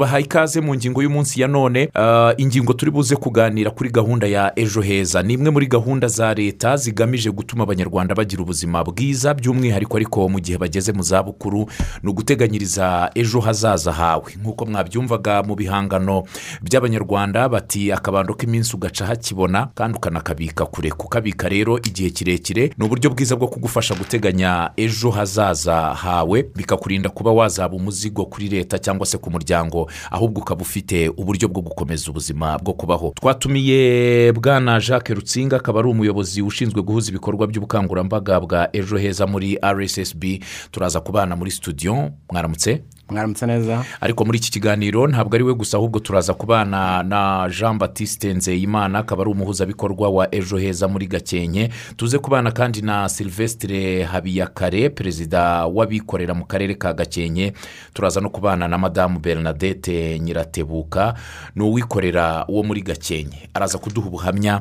tubahaye ikaze mu ngingo y'umunsi ya none Ah, ingingo turi buze kuganira kuri gahunda ya ejo heza. Ni imwe muri gahunda za leta zigamije gutuma abanyarwanda bagira ubuzima bwiza by'umwihariko ariko mu gihe bageze mu zabukuru ni uguteganyiriza ejo hazaza hawe. Nk'uko mwabyumvaga mu bihangano by'abanyarwanda bati akabando k'iminsi ugaca hakibona kandi ukanakabika kure. Kukabika rero igihe kirekire ni uburyo bwiza bwo kugufasha guteganya ejo hazaza hawe bikakurinda kuba wazaba umuzigo kuri leta cyangwa se ku muryango ahubwo ukaba ufite uburyo bwo gukomeza ubuzima bwo kubaho. Twatumiye bwana jacques rutsinga akaba ari umuyobozi ushinzwe guhuza ibikorwa by'ubukangurambaga bwa ejo heza muri rssb turaza kubana muri studio. Mwaramutse? Mwaramutse neza? Ariko muri iki kiganiro ntabwo ari we gusa ahubwo turaza kubana na jean batiste nzeyimana akaba ari umuhuzabikorwa wa ejo heza muri gakenke. Tuze kubana kandi na silvestre habiyakare perezida w'abikorera mu karere ka gakenke. Turaza no kubana na madamu bernadette nyiratebuka ni uwikorera wo muri gakenke. Araza kuduha ubuhamya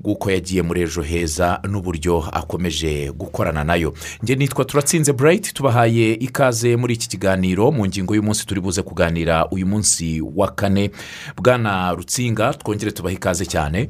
bw'uko yagiye muri ejo heza n'uburyo akomeje gukorana na yo. Njye nitwa turatsinze burayiti tubahaye ikaze muri iki kiganiro. Mu ngingo y'umunsi turi buze kuganira uyu munsi wa kane. Bwana rutsinga twongere tubahe ikaze cyane.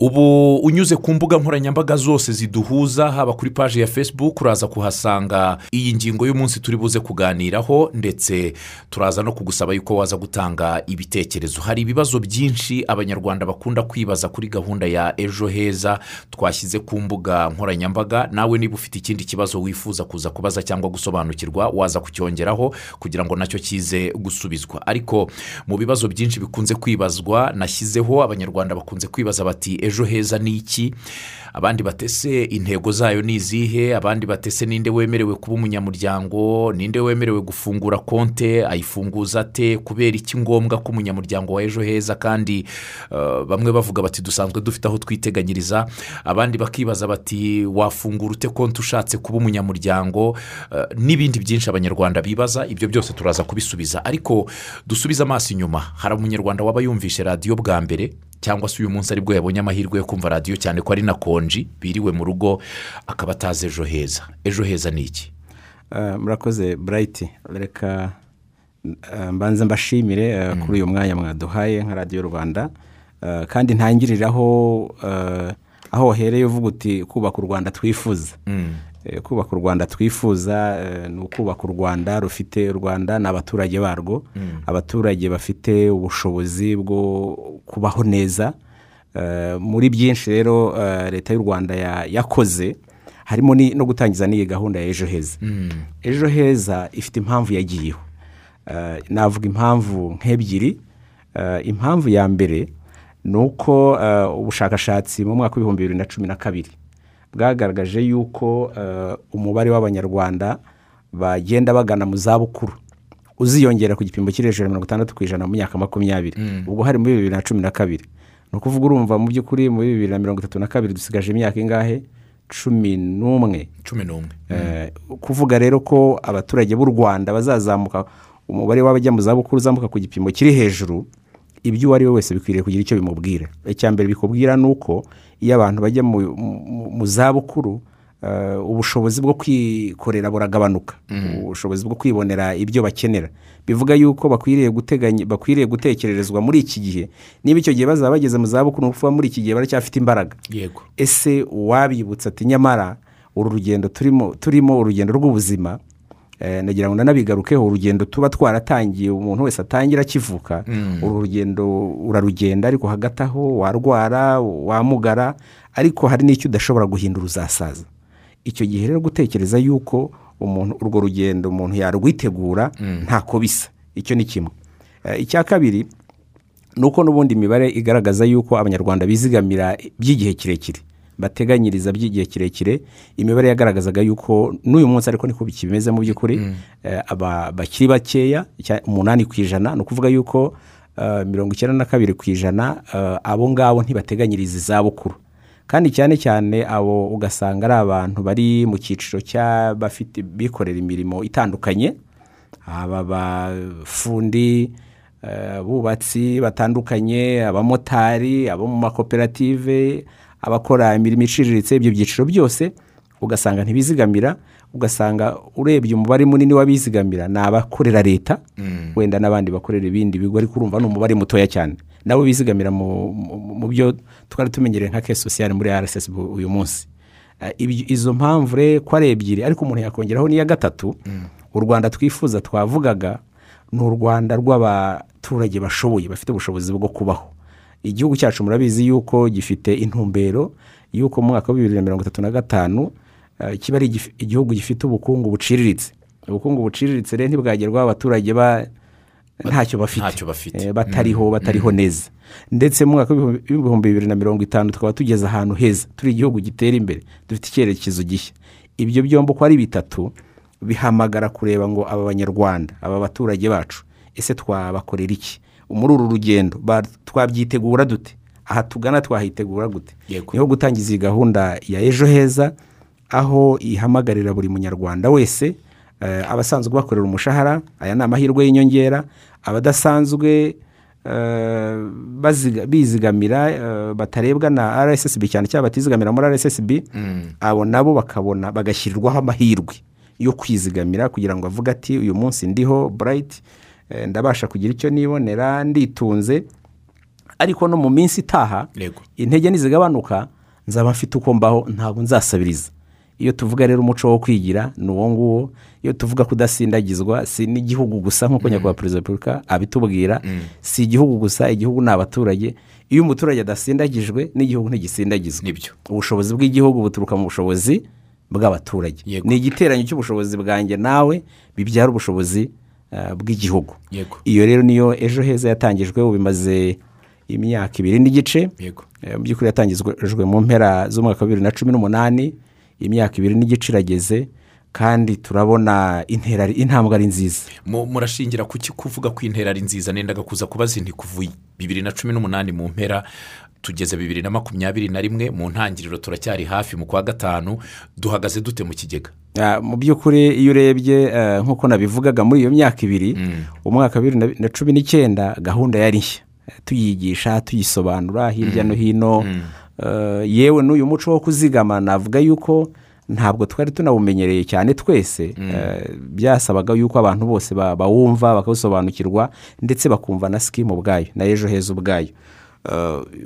Ubu unyuze ku mbuga nkoranyambaga zose ziduhuza haba kuri paji ya facebook uraza kuhasanga iyi ngingo y'umunsi turi buze kuganiraho ndetse turaza no kugusaba yuko waza gutanga ibitekerezo. Hari ibibazo byinshi abanyarwanda bakunda kwibaza kuri gahunda ya ejo heza twashyize ku mbuga nkoranyambaga. Nawe niba ufite ikindi kibazo wifuza kuza kubaza cyangwa gusobanukirwa waza kucyongeraho kugira ngo na cyo kize gusubizwa. Ariko mu bibazo byinshi bikunze kwibazwa nashyizeho abanyarwanda bakunze kwibaza bati ejo heza ni iki? Abandi batese intego zayo ni izihe abandi batese ninde wemerewe kuba umunyamuryango ninde wemerewe gufungura konte ayifunguza ate kubera iki ngombwa ko umunyamuryango wa ejo heza? Kandi eh, bamwe bavuga bati dusanzwe dufite aho twiteganyiriza. Abandi bakibaza bati wafungura ute konti ushatse kuba umunyamuryango? Eh, n'ibindi byinshi abanyarwanda bibaza ibyo byose turaza kubisubiza. Ariko dusubize amaso inyuma. Hari umunyarwanda waba yumvishe radiyo bwa mbere? Cyangwa se uyu munsi ari bwo yabonye amahirwe yo kumva radiyo cyane ko ari na konji biriwe mu rugo akaba atazi ejo heza. Ejo heza ni iki? Eh, murakoze burayiti reka eh, mbanze mbashimire eh, kuri uyu mwanya mwaduhaye nka radiyo rwanda. Kandi ntangiriraho aho wahereye uvuga uti kubaka u rwanda twifuza. Eh, kubaka u rwanda twifuza eh, ni ukubaka u rwanda rufite u rwanda ni abaturage barwo abaturage bafite ubushobozi bwo kubaho neza. Eh, muri byinshi rero eh, leta y'u rwanda ya- yakoze harimo no gutangiza n'iyi gahunda ya ejo heza. Ejo heza ifite impamvu yagiyeho. Eh, navuga impamvu nk'ebyiri. Eh, impamvu ya mbere ni uko eh, ubushakashatsi mu mwaka w'ibihumbi bibiri na cumi na kabiri bwagaragaje yuko eh, umubare w'abanyarwanda bagenda bagana mu zabukuru uziyongera ku gipimo kiri hejuru ya mirongo itandatu ku ijana mu myaka makumyabiri. Ubwo hari muri bibiri na cumi na kabiri. Ni ukuvuga urumva mu by'ukuri muri bibiri na mirongo itatu na kabiri dusigaje imyaka ingahe? Cumi n'umwe. Cumi n'umwe. Eh, kuvuga rero ko abaturage b'u rwanda bazazamuka umubare w'abajya mu zabukuru uzamuka ku gipimo kiri hejuru ibyo uwo ari we wese bikwiriye kugira icyo bimubwira. Icya mbere bikubwira ni uko iyo abantu bajya mu, zabukuru eh, ubushobozi bwo kwikorera buragabanuka. Ubushobozi bwo kwibonera ibyo bakenera. Bivuga yuko bakwiriye guteganya bakwiriye gutekererezwa muri iki gihe. Niba icyo gihe bazaba bageze mu zabukuru ukuvuga muri iki gihe baracyafite imbaraga. Yego. Ese uwabibutsa ati nyamara uru rugendo turimo turimo urugendo rw'ubuzima nagira ngo nanabigarukeho urugendo tuba twaratangiye umuntu wese atangira akivuka uru rugendo urarugenda ariko hagati aho warwara wamugara ariko hari n'icyo udashobora guhindura uzasaza. Icyo gihe rero gutekereza yuko umuntu urwo rugendo umuntu yarwitegura ntako bisa. Icyo ni kimwe. Eh, icya kabiri ni uko n'ubundi imibare igaragaza yuko abanyarwanda bizigamira by'igihe kirekire. Bateganyiriza by'igihe kirekire imibare yagaragazaga yuko n'uyu munsi ariko niko bikimeze mu by'ukuri eh, aba bakiri bakeya umunani ku ijana ni ukuvuga yuko eh, mirongo icyenda na kabiri ku ijana eh, abo ngabo ntibateganyiriza izabukuru. Kandi cyane cyane abo ugasanga ari abantu bari mu cyiciro cy'abafite bikorera imirimo itandukanye aba bafundi eh, abubatsi batandukanye abamotari abo mu makoperative abakora imirimo iciriritse ibyo byiciro byose ugasanga ntibizigamira ugasanga urebye umubare munini w'abizigamira ni abakorera leta wenda n'abandi bakorera ibindi bigo ariko urumva ni umubare mutoya cyane. Nabo bizigamira mu, byo twari tumenyereye nka kesi sosiyale muri rssb uyu munsi. Eh, izo mpamvu rero ko ari ebyiri ariko umuntu yakongeraho n'iya gatatu u rwanda twifuza twavugaga ni u rwanda rw'abaturage bashoboye bafite ubushobozi bwo kubaho. Igihugu cyacu murabizi yuko gifite intumbero y'uko mu mwaka wa bibiri na mirongo itatu na gatanu eh, kiba ari igihugu gifite ubukungu buciriritse. Ubukungu buciriritse rero ntibwagerwaho abaturage ba ntacyo bafite. Eh, batariho batariho neza. Ndetse mu mwaka w'ibihumbi bibiri na mirongo itanu tukaba tugeze ahantu heza. Turi igihugu gitera imbere dufite icyerekezo gishya. Ibyo byombi uko ari bitatu bihamagara kureba ngo aba banyarwanda aba baturage bacu ese twabakorera iki? Muri uru rugendo twabyitegura dute? Aha tugana twahitegura gute? Niho gutangiza iyi gahunda ya ejo heza aho ihamagarira buri munyarwanda wese eh, abasanzwe bakorera umushahara aya ni amahirwe y'inyongera abadasanzwe eh, bizigamira eh, batarebwa na rssb cyane cyane batizigamira muri rssb abo nabo bakabona bagashyirirwaho amahirwe yo kwizigamira kugira ngo avuge ati uyu munsi ndiho burayiti ndabasha kugira icyo nibonera nditunze ariko no mu minsi itaha intege nizigabanuka nzaba mfite uko mbaho ntabwo nzasabiriza. Iyo tuvuga rero umuco wo kwigira ni uwo nguwo. Iyo tuvuga kudasindagizwa si n'igihugu gusa nk'uko nyakubahwa perezida wa repubulika abitubwira si igihugu gusa igihugu ni abaturage. Iyo umuturage adasindagijwe n'igihugu ntigisindagizwa. Nibyo. ubushobozi bw'igihugu buturuka mu bushobozi bw'abaturage. Ni igiteranyo cy'ubushobozi bwanjye nawe bibyara ubushobozi eh, bw'igihugu. Yego. iyo rero niyo ejo heza yatangijwe ubu bimaze imyaka ibiri n'igice. Eh, mu by'ukuri yatangijwe mu mpera z'umwaka wa bibiri na cumi n'umunani. Imyaka ibiri n'igice irageze kandi turabona intera intambwe ari nziza. Mu- murashingira ku ki kuvuga ko intera ari nziza? Nendaga kuza kubaza inti kuva bibiri na cumi n'umunani mu mpera tugeze bibiri na makumyabiri na rimwe mu ntangiriro turacyari hafi mu kwa gatanu duhagaze dute mu kigega? Mu by'ukuri iyo urebye eh, nk'uko nabivugaga muri iyo myaka ibiri umwaka wa bibiri na- cumi n'icyenda gahunda yari nshya. Tuyigisha tuyisobanura hirya no hino. Eh, yewe n'uyu muco wo kuzigama navuga yuko ntabwo twari tunawumenyereye cyane twese. Eh, byasabaga yuko abantu bose ba- bawumva bakawusobanukirwa ndetse bakumva na sikimu ubwayo na ejo heza ubwayo.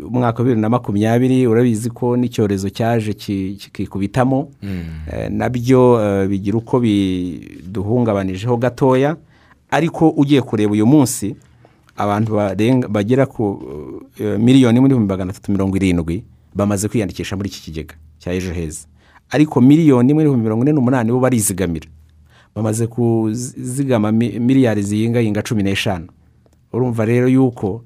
Umwaka wa bibiri na makumyabiri urabizi ko n'icyorezo cyaje ki- kikikubitamo. Eh, na byo eh, bigira uko biduhungabanijeho gatoya. Ariko ugiye kureba uyu munsi abantu bagera ku eh, miliyoni n'ibihumbi magana atatu mirongo irindwi bamaze kwiyandikisha muri iki kigega cya ejo heza. Ariko miliyoni imwe n'ibihumbi mirongo ine n'umunani bo barizigamira. Bamaze kuzigama mi- miliyari ziyingayinga cumi n'eshanu. Urumva rero yuko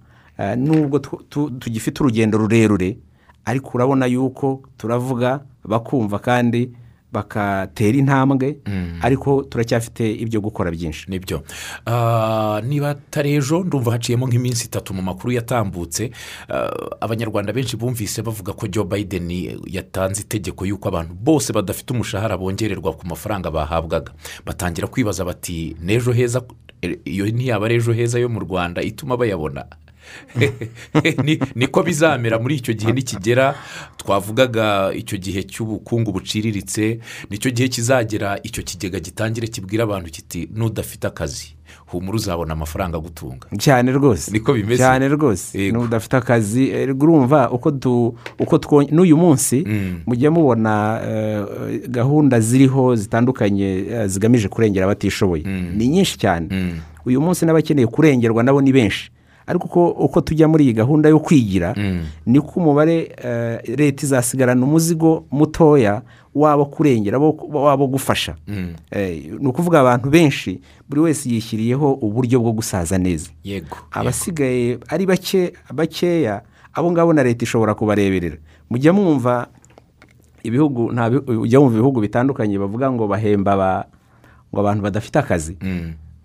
nubwo tu- tu- tugifite urugendo rurerure ariko urabona yuko turavuga bakumva kandi bakatera intambwe ariko turacyafite ibyo gukora byinshi. Nibyo. Ah, niba atari ejo ndumva haciyemo nk'iminsi itatu mu makuru yatambutse. Ah, abanyarwanda benshi bumvise bavuga ko joe biden yatanze itegeko y'uko abantu bose badafite umushahara bongererwa ku mafaranga bahabwaga. Batangira kwibaza bati n'ejo heza? Eh, iyo ntiyaba ari ejo heza yo mu rwanda ituma bayabona. Niko bizamera muri icyo gihe nikigera twavugaga icyo gihe cy'ubukungu buciriritse ni cyo gihe kizagera icyo kigega gitangire kibwira abantu kiti n'udafite akazi humura uzabona amafaranga agutunga. Cyane rwose. Niko bimeze. cyane rwose. N'udafite akazi eh, urumva uko du uko two n'uyu munsi mujya mubona eh, gahunda ziriho zitandukanye eh, zigamije kurengera abatishoboye. Ni nyinshi cyane. Uyu munsi n'abakeneye kurengerwa nabo ni benshi. Ariko uko, uko tujya muri iyi gahunda yo kwigira niko umubare eh, leta izasigarana umuzigo mutoya wabo kurengera wabo gufasha. Eh, ni ukuvuga abantu benshi buri wese yishyiriyeho uburyo bwo gusaza neza. Yego abasigaye ari bake bakeya abo ngabo na leta ishobora kubareberera. Mujya mwumva ibihugu ujya wumva ibihugu bitandukanye bavuga ngo bahemba ngo abantu badafite akazi.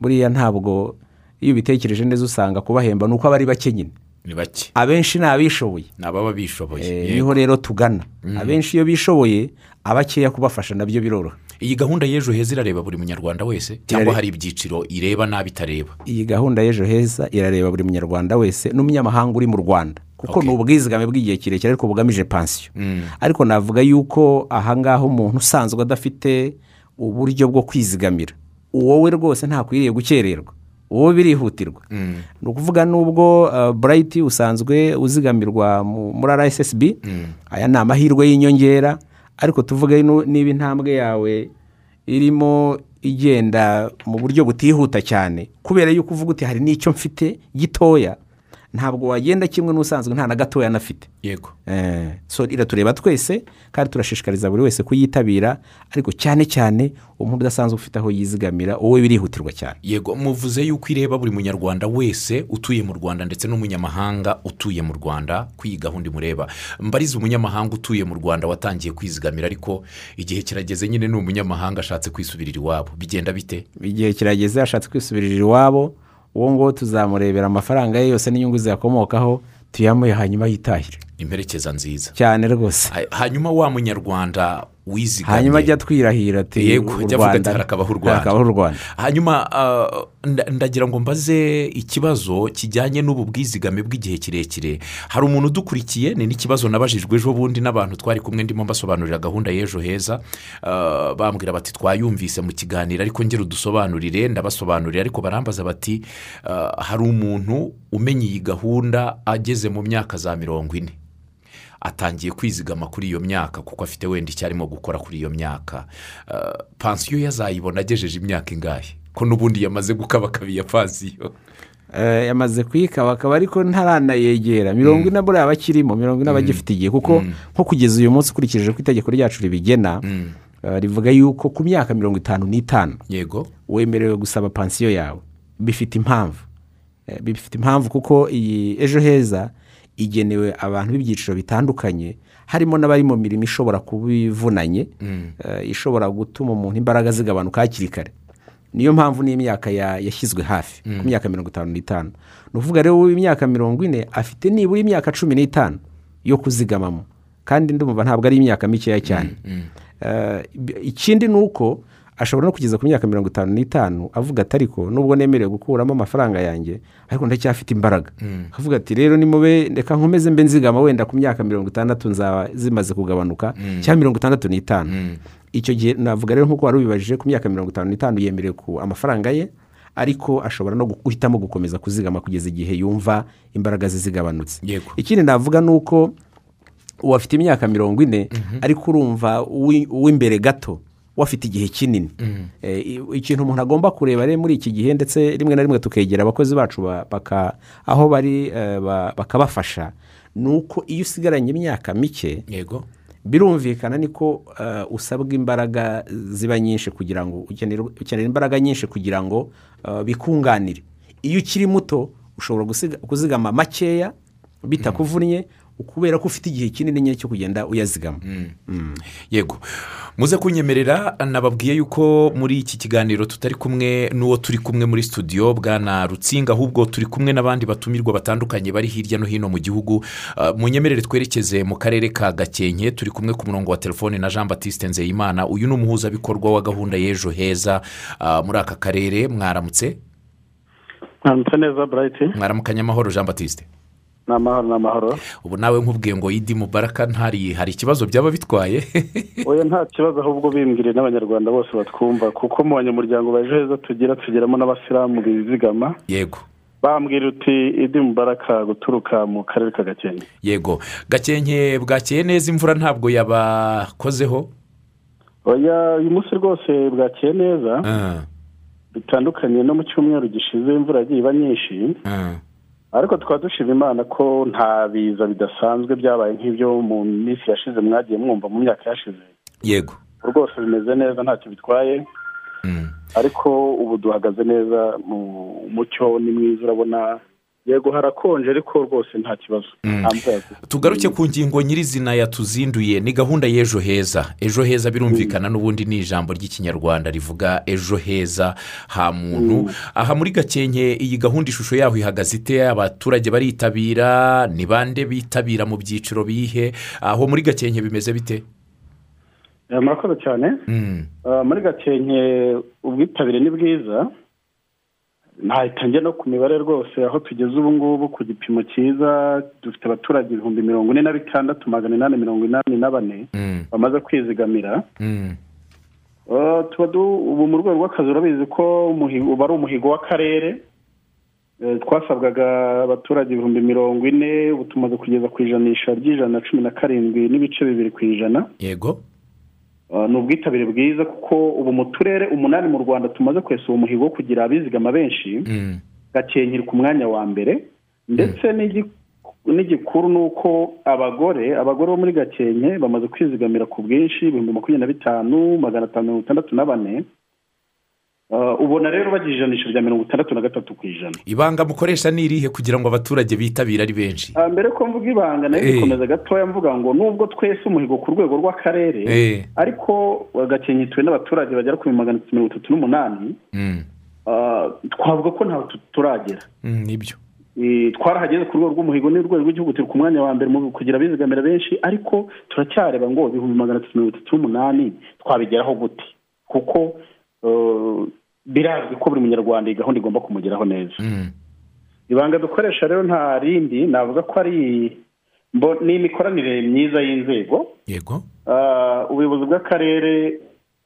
Buriya ntabwo iyo ubitekereje neza usanga kubahemba ni uko aba ari bake nyine. Ni bake. Abenshi ni abishoboye. Ni ababa bishoboye. Eh, ni ho rero tugana. Abenshi iyo bishoboye abakeya kubafasha na byo biroroha. Iyi gahunda y'ejo heza irareba buri munyarwanda wese? Cyangwa hari ibyiciro ireba n'abitareba? Iyi gahunda y'ejo heza irareba buri munyarwanda wese n'umunyamahanga uri mu rwanda. Kuko ni ubwizigame bw'igihe kirekire ariko bugamije pansiyo ariko navuga yuko ahangaha umuntu usanzwe adafite uburyo bwo kwizigamira. Wowe rwose ntakwiriye gukererwa. Wowe birihutirwa. Ni ukuvuga nubwo uh, burayiti usanzwe uzigamirwa mu- muri rssb aya ni amahirwe y'inyongera ariko tuvuge niba intambwe yawe irimo igenda mu buryo butihuta cyane kubera yuko uvuga uti hari n'icyo mfite gitoya ntabwo wagenda kimwe n'usanzwe nta na gatoya anafite yego. Eh, so iratureba twese kandi turashishikariza buri wese kuyitabira ariko cyane cyane umuntu udasanzwe ufite aho yizigamira wowe birihutirwa cyane. Yego muvuze yuko ireba buri munyarwanda wese utuye mu rwanda ndetse n'umunyamahanga utuye mu rwanda ku iyi gahunda imureba mbariza umunyamahanga utuye mu rwanda watangiye kwizigamira ariko igihe kirageze nyine ni umunyamahanga ashatse kwisubirira iwabo. Bigenda bite? Igihe kirageze ashatse kwisubirira iwabo uwo nguwo tuzamurebera amafaranga ye yose n'inyungu ziyakomokaho tuyamuhe hanyuma yitahire. Imperekeza nziza. Cyane rwose. Ha- hanyuma wa munyarwanda wizigamye. Hanyuma ajya twirahira ati Yego, ajya avuga ati, harakabaho u Rwanda. hanyuma nda- ndagira ngo mbaze ikibazo kijyanye n'ubu bwizigame bw'igihe kirekire. Hari umuntu udukurikiye? Ni n'ikibazo nabajijwe ejo bundi n'abantu twari kumwe ndimo mbasobanurira gahunda y'ejo heza. Ah, bambwira bati twayumvise mu kiganiro ariko ngera udusobanurire. Ndabasobanurira ariko barambaza bati ah, hari umuntu umenya iyi gahunda ageze mu myaka za mirongo ine. Atangiye kwizigama kuri iyo myaka kuko afite wenda icyo arimo gukora kuri iyo myaka. Ah, pansiyo yazayibona agejeje imyaka ingahe? Ko n'ubundi yamaze gukabakabiye pansiyo? Eh, yamaze kuyikabakaba ariko ntaranayegera. Mirongo ine buriya aba akirimo mirongo ine aba agifite igihe. Kuko nko kugeza uyu munsi ukurikije ko itegeko ryacu ribigena eh, rivuga yuko ku myaka mirongo itanu n'itanu yego. wemerewe gusaba pansiyo yawe. Bifite impamvu. Eh, bifite impamvu kuko iyi ejo heza igenewe abantu b'ibyiciro bitandukanye harimo n'abari mu mirimo ishobora kuba ivunanye eh, ishobora gutuma umuntu imbaraga zigabanuka hakiri kare. Niyo mpamvu n'imyaka ya- yashyizwe hafi ku myaka mirongo itanu n'itanu. Ni ukuvuga rero w'imyaka mirongo ine afite nibura imyaka cumi n'itanu yo kuzigamamo. Kandi ndumva ntabwo ari imyaka mikeya cyane. Eh, ikindi ni uko ashobora no kugeza ku myaka mirongo itanu n'itanu avuga ati ariko nubwo nemerewe gukuramo amafaranga yanjye ariko ndacyafite imbaraga. Avuga ati rero nimube reka nkomeze mbe nzigama wenda ku myaka mirongo itandatu nzaba zimaze kugabanuka cyangwa mirongo itandatu n'itanu. Icyo gihe navuga rero nk'uko wari ubibajije ku myaka mirongo itanu n'itanu yemerewe ku amafaranga ye ariko ashobora no guhitamo gukomeza kuzigama kugeza igihe yumva imbaraga ze zigabanutse. Ikindi navuga ni uko uwo afite imyaka mirongo ine ariko urumva uwi- uw'imbere gato we afite igihe kinini. Eh, i- ikintu umuntu agomba kureba rero muri iki gihe ndetse rimwe na rimwe tukegera abakozi bacu ba- baka- aho bari eh, ba- bakabafasha ni uko iyo usigaranye imyaka mike yego. birumvikana niko eh, usabwa imbaraga ziba nyinshi kugira ngo ukenera imbaraga nyinshi kugira ngo eh, bikunganire. Iyo ukiri muto ushobora kuzigama makeya bitakuvunnye kubera ko ufite igihe kinini nyine cyo kugenda uyazigama. Yego. Muze kunyemerera nababwiye yuko muri iki kiganiro tutari kumwe n'uwo turi kumwe muri studio bwana rutsinga ahubwo turi kumwe n'abandi batumirwa batandukanye bari hirya no hino mu gihugu. Ah, munyemerere twerekeze mu karere ka gakenke turi kumwe ku murongo wa telefone na jean batiste nzeyimana. Uyu ni umuhuzabikorwa wa gahunda y'ejo heza. Ah, muri aka karere mwaramutse? Mwanditse neza burayiti mwaramukanye amahoro jean batiste ni amahoro ni amahoro ubu nawe nkubwiye ngo idi mubaraka ntari hari ikibazo byaba bitwaye? Oya nta kibazo ahubwo bimbwiriye n'abanyarwanda bose batwumva. Kuko mu banyamuryango ba ejo heza tugira tugeramo n'abasilamu bizigama. Yego. Bambwira uti idi mubaraka guturuka mu karere ka gakenke. Yego. Gakenke bwakeye neza imvura ntabwo yabakozeho? Oya uyu munsi rwose bwakeye neza. Ah, bitandukanye no mu cyumweru gishize imvura yagiye iba nyinshi. Ah. Ariko tukaba dushima imana ko nta biza bidasanzwe byabaye nk'ibyo mu minsi yashize mwagiye mwumva mu myaka yashize. Yego. Rwose bimeze neza ntacyo bitwaye. Mm. ariko ubu duhagaze neza mu mucyo ni mwiza urabona yego harakonje ariko rwose nta kibazo. Yaguye. tugaruke ku ngingo nyirizina yatuzinduye ni gahunda y'ejo heza. Ejo heza birumvikana n'ubundi ni ijambo ry'ikinyarwanda rivuga ejo heza ha muntu. Aha muri gakenke iyi gahunda ishusho yaho ihagaze ite? Abaturage baritabira ni bande bitabira mu byiciro bihe? Aho muri gakenke bimeze bite? Eh, murakoze cyane. Mm. Ah, muri gakenke ubwitabire ni bwiza. Ntahita njya no ku mibare rwose aho tugeze ubu ngubu ku gipimo cyiza dufite abaturage ibihumbi mirongo ine na bitandatu magana inani mirongo inani na bane Mm, bamaze kwizigamira. Mm, tuba ubu mu rwego rw'akazi urabizi ko uba ari umuhigo w'akarere. Eh, twasabwaga abaturage ibihumbi mirongo ine ubu tumaze kugeza ku ijanisha ry'ijana na cumi na karindwi n'ibice bibiri ku ijana. Yego. Ni ubwitabire bwiza kuko ubu mu turere umunani mu rwanda tumaze kwesa uwo muhigo wo kugira abizigama benshi Mm, gakenke iri ku mwanya wa mbere. Ndetse n'igi- n'igikuru ni uko abagore abagore bo muri gakenke bamaze kwizigamira ku bwinshi ibihumbi makumyabiri na bitanu magana atanu mirongo itandatu na bane. Ubona rero bagira ijanisha rya mirongo itandatu na gatatu ku ijana. Ibanga mukoresha ni irihe kugira ngo abaturage bitabire ari benshi? Ah, mbere ko mvuga ibanga na yo Eh. gukomeza gatoya mvuga ngo nubwo twese umuhigo ku rwego rw'akarere Eh. ariko gakenke ituwe n'abaturage bagera ku magana atatu mirongo itatu n'umunani Mm, Ah, twavuga ko tu- turagera. Mm, ni byo. Eh, twarahageze ku rwego rw'umuhigo n'urwego rw'igihugu turi ku mwanya wa mbere mu kugira abizigamira benshi ariko turacyareba ngo ibihumbi magana atatu mirongo itatu n'umunani twabigeraho gute? Kuko eh, birazwi ko buri munyarwanda iyi gahunda igomba kumugeraho neza. Mm, ibanga dukoresha rero nta rindi navuga ko ari ni imikoranire myiza y'inzego. Yego. Ah, ubuyobozi bw'akarere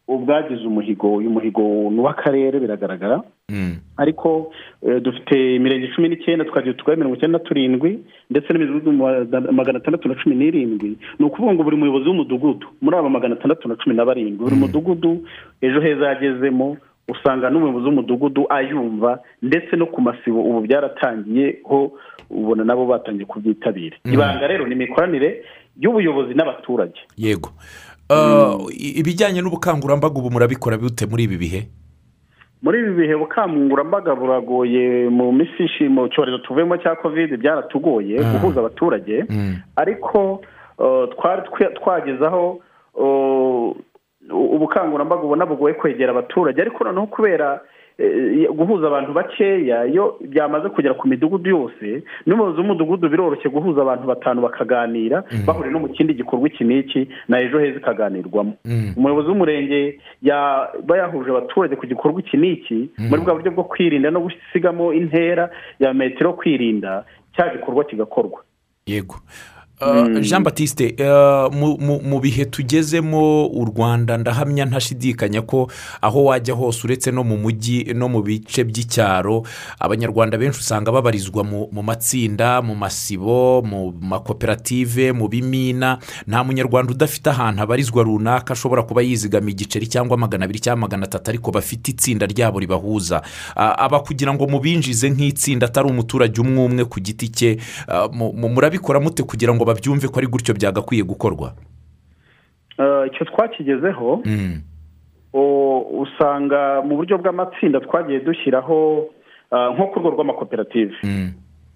ubwagize umuhigo uyu muhigo ni uw'akarere biragaragara. Mm, ariko eh, dufite imirenge cumi n'icyenda tukagira utugari mirongo icyenda na turindwi ndetse n'imidugudu ma- magana atandatu na cumi n'irindwi. Ni ukuvuga ngo buri muyobozi w'umudugudu muri aba magana atandatu na cumi na barindwi buri mudugudu ejo heza yagezemo usanga n'umuyobozi w'umudugudu ayumva ndetse no ku masibo ubu byaratangiye ho ubona nabo batangiye kubyitabira. Ibanga rero ni imikoranire y'ubuyobozi n'abaturage. Yego. Ibijyanye n'ubukangurambaga ubu murabikora bute muri ibi bihe? Muri ibi bihe ubukangurambaga buragoye mu minsi mu cyorezo tuvuyemo cya kovide byaratugoye Ah. guhuza abaturage. Mm, ariko uh, twari twagezaho uh, ubukangurambaga ubona bugoye kwegera abaturage. Ariko noneho kubera guhuza abantu bakeya iyo byamaze kugera ku midugudu yose n'umuyobozi w'umudugudu biroroshye guhuza abantu batanu bakaganira bahuriye no mu kindi gikorwa iki n'iki na ejo heza ikaganirwamo. Mm, umuyobozi w'umurenge yaba yahuje abaturage ku gikorwa iki n'iki muri bwa buryo bwo kwirinda no gusigamo intera ya metero kwirinda cya gikorwa kigakorwa. Yego. Jean batiste ah, mu- bihe tugezemo u rwanda ndahamya ntashidikanya ko aho wajya hose uretse no mu mujyi no mu bice by'icyaro abanyarwanda benshi usanga babarizwa mu matsinda mu masibo mu makoperative mu bimina. Nta munyarwanda udafite ahantu abarizwa runaka ashobora kuba yizigama igiceri cyangwa magana abiri cyangwa magana atatu ariko bafite itsinda ryabo ribahuza. Ah, aba kugira ngo mubinjize nk'itsinda atari umuturage umwe umwe ku giti cye. Mu- mu- murabikora mute kugira ngo babyumve ko ari gutyo byagakwiye gukorwa. Uh, icyo twakigezeho Mm, o- usanga mu buryo bw'amatsinda twagiye dushyiraho uh, nko ku rwego rw'amakoperative. Mm,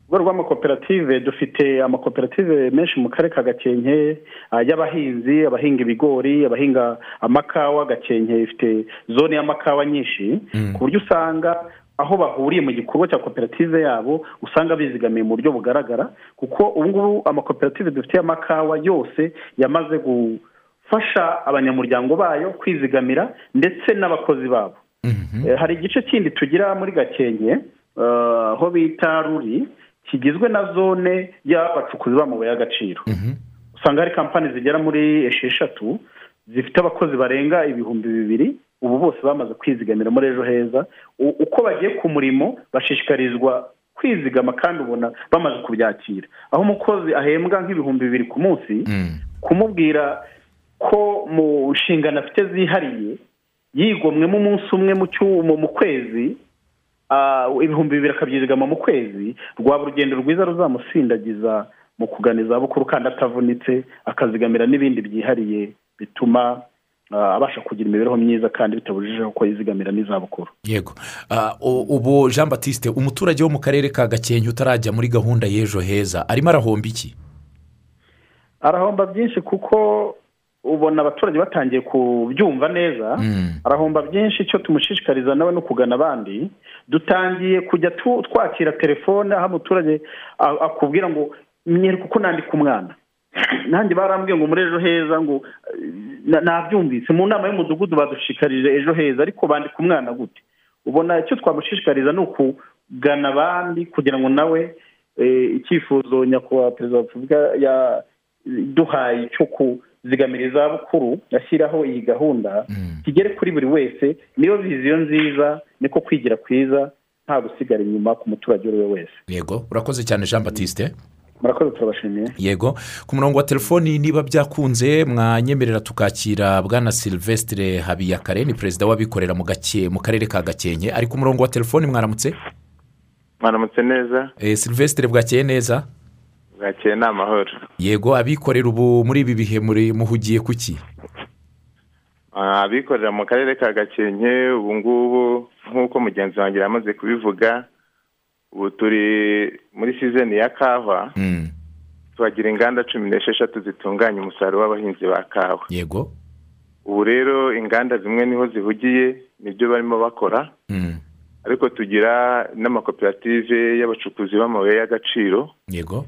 urwego rw'amakoperative dufite amakoperative menshi mu karere ka gakenke uh, y'abahinzi abahinga ibigori abahinga amakawa. Gakenke ifite zone y'amakawa nyinshi. Mm. ku buryo usanga aho bahuriye mu gikorwa cya koperative yabo usanga bizigamiye mu buryo bugaragara kuko ubu ngubu amakoperative dufite y'amakawa yose yamaze gufasha abanyamuryango bayo kwizigamira ndetse n'abakozi babo. Mhm, Eh, hari igice kindi tugira muri gakenke eh, aho bita ruri kigizwe na zone y'abacukuzi b'amabuye y'agaciro. Mhm, usanga hari kampani zigera muri esheshatu zifite abakozi barenga ibihumbi bibiri ubu bose bamaze kwizigamira muri ejo heza. Uko bagiye ku murimo bashishikarizwa kwizigama kandi ubona bamaze kubyakira. Aho umukozi ahembwa nk'ibihumbi bibiri ku munsi mm, kumubwira ko mu nshingano afite zihariye yigomwemo umunsi umwe mu kwezi ibihumbi bibiri akabyizigama mu kwezi rwaba urugendo rwiza ruzamusindagiza mu kugana izabukuru kandi atavunitse akazigamira n'ibindi byihariye bituma abasha kugira imibereho myiza kandi bitabujije ko yizigamira n'izabukuru. Yego. Ah, ubu jean batiste umuturage wo mu karere ka gakenke utarajya muri gahunda y'ejo heza arimo arahomba iki? Arahomba byinshi kuko ubona abaturage batangiye kubyumva neza. Mm, arahomba byinshi icyo tumushishikariza nawe no kugana abandi. Dutangiye kujya twakira telefone aho umuturage akubwira ngo nyereka uko nandika umwana. Nanjye barambwiye ngo muri ejo heza ngo eh, na- nabyumvise. Mu nama y'umudugudu badushikarije ejo heza ariko bandika umwana gute? Ubona icyo twamushishikariza ni ukugana abandi kugira ngo nawe eh, icyifuzo nyakubahwa perezida wa repubulika yaduhaye cyo kuzigamira izabukuru ashyiraho iyi gahunda kigere kuri buri wese niyo viziyo nziza niko kwigira kwiza nta gusigara inyuma ku muturage uwo ari we wese. Yego urakoze cyane jean batiste murakoze turabashimiye. Yego. Ku murongo wa telefoni niba byakunze mwanyemerera tukakira bwana silvestre habiyakare ni perezida w'abikorera mu gake mu karere ka gakenke. Ari ku murongo wa telefoni mwaramutse? Mwaramutse neza. Eh, silvestre bwakeye neza? Bwakeye ni amahoro. Yego abikorera ubu muri ibi bihe muri muhugiye ku ki? Ah, abikorera mu karere ka gakenke ubu ngubu nk'uko mugenzi wanjye yamaze kubivuga ubu turi muri sizeni ya kawa Mm, tuhagira inganda cumi n'esheshatu zitunganya umusaruro w'abahinzi ba kawa. Yego. Ubu rero inganda zimwe ni ho zihugiye ni byo barimo bakora. Mm, ariko tugira n'amakoperative y'abacukuzi b'amabuye y'agaciro. Yego.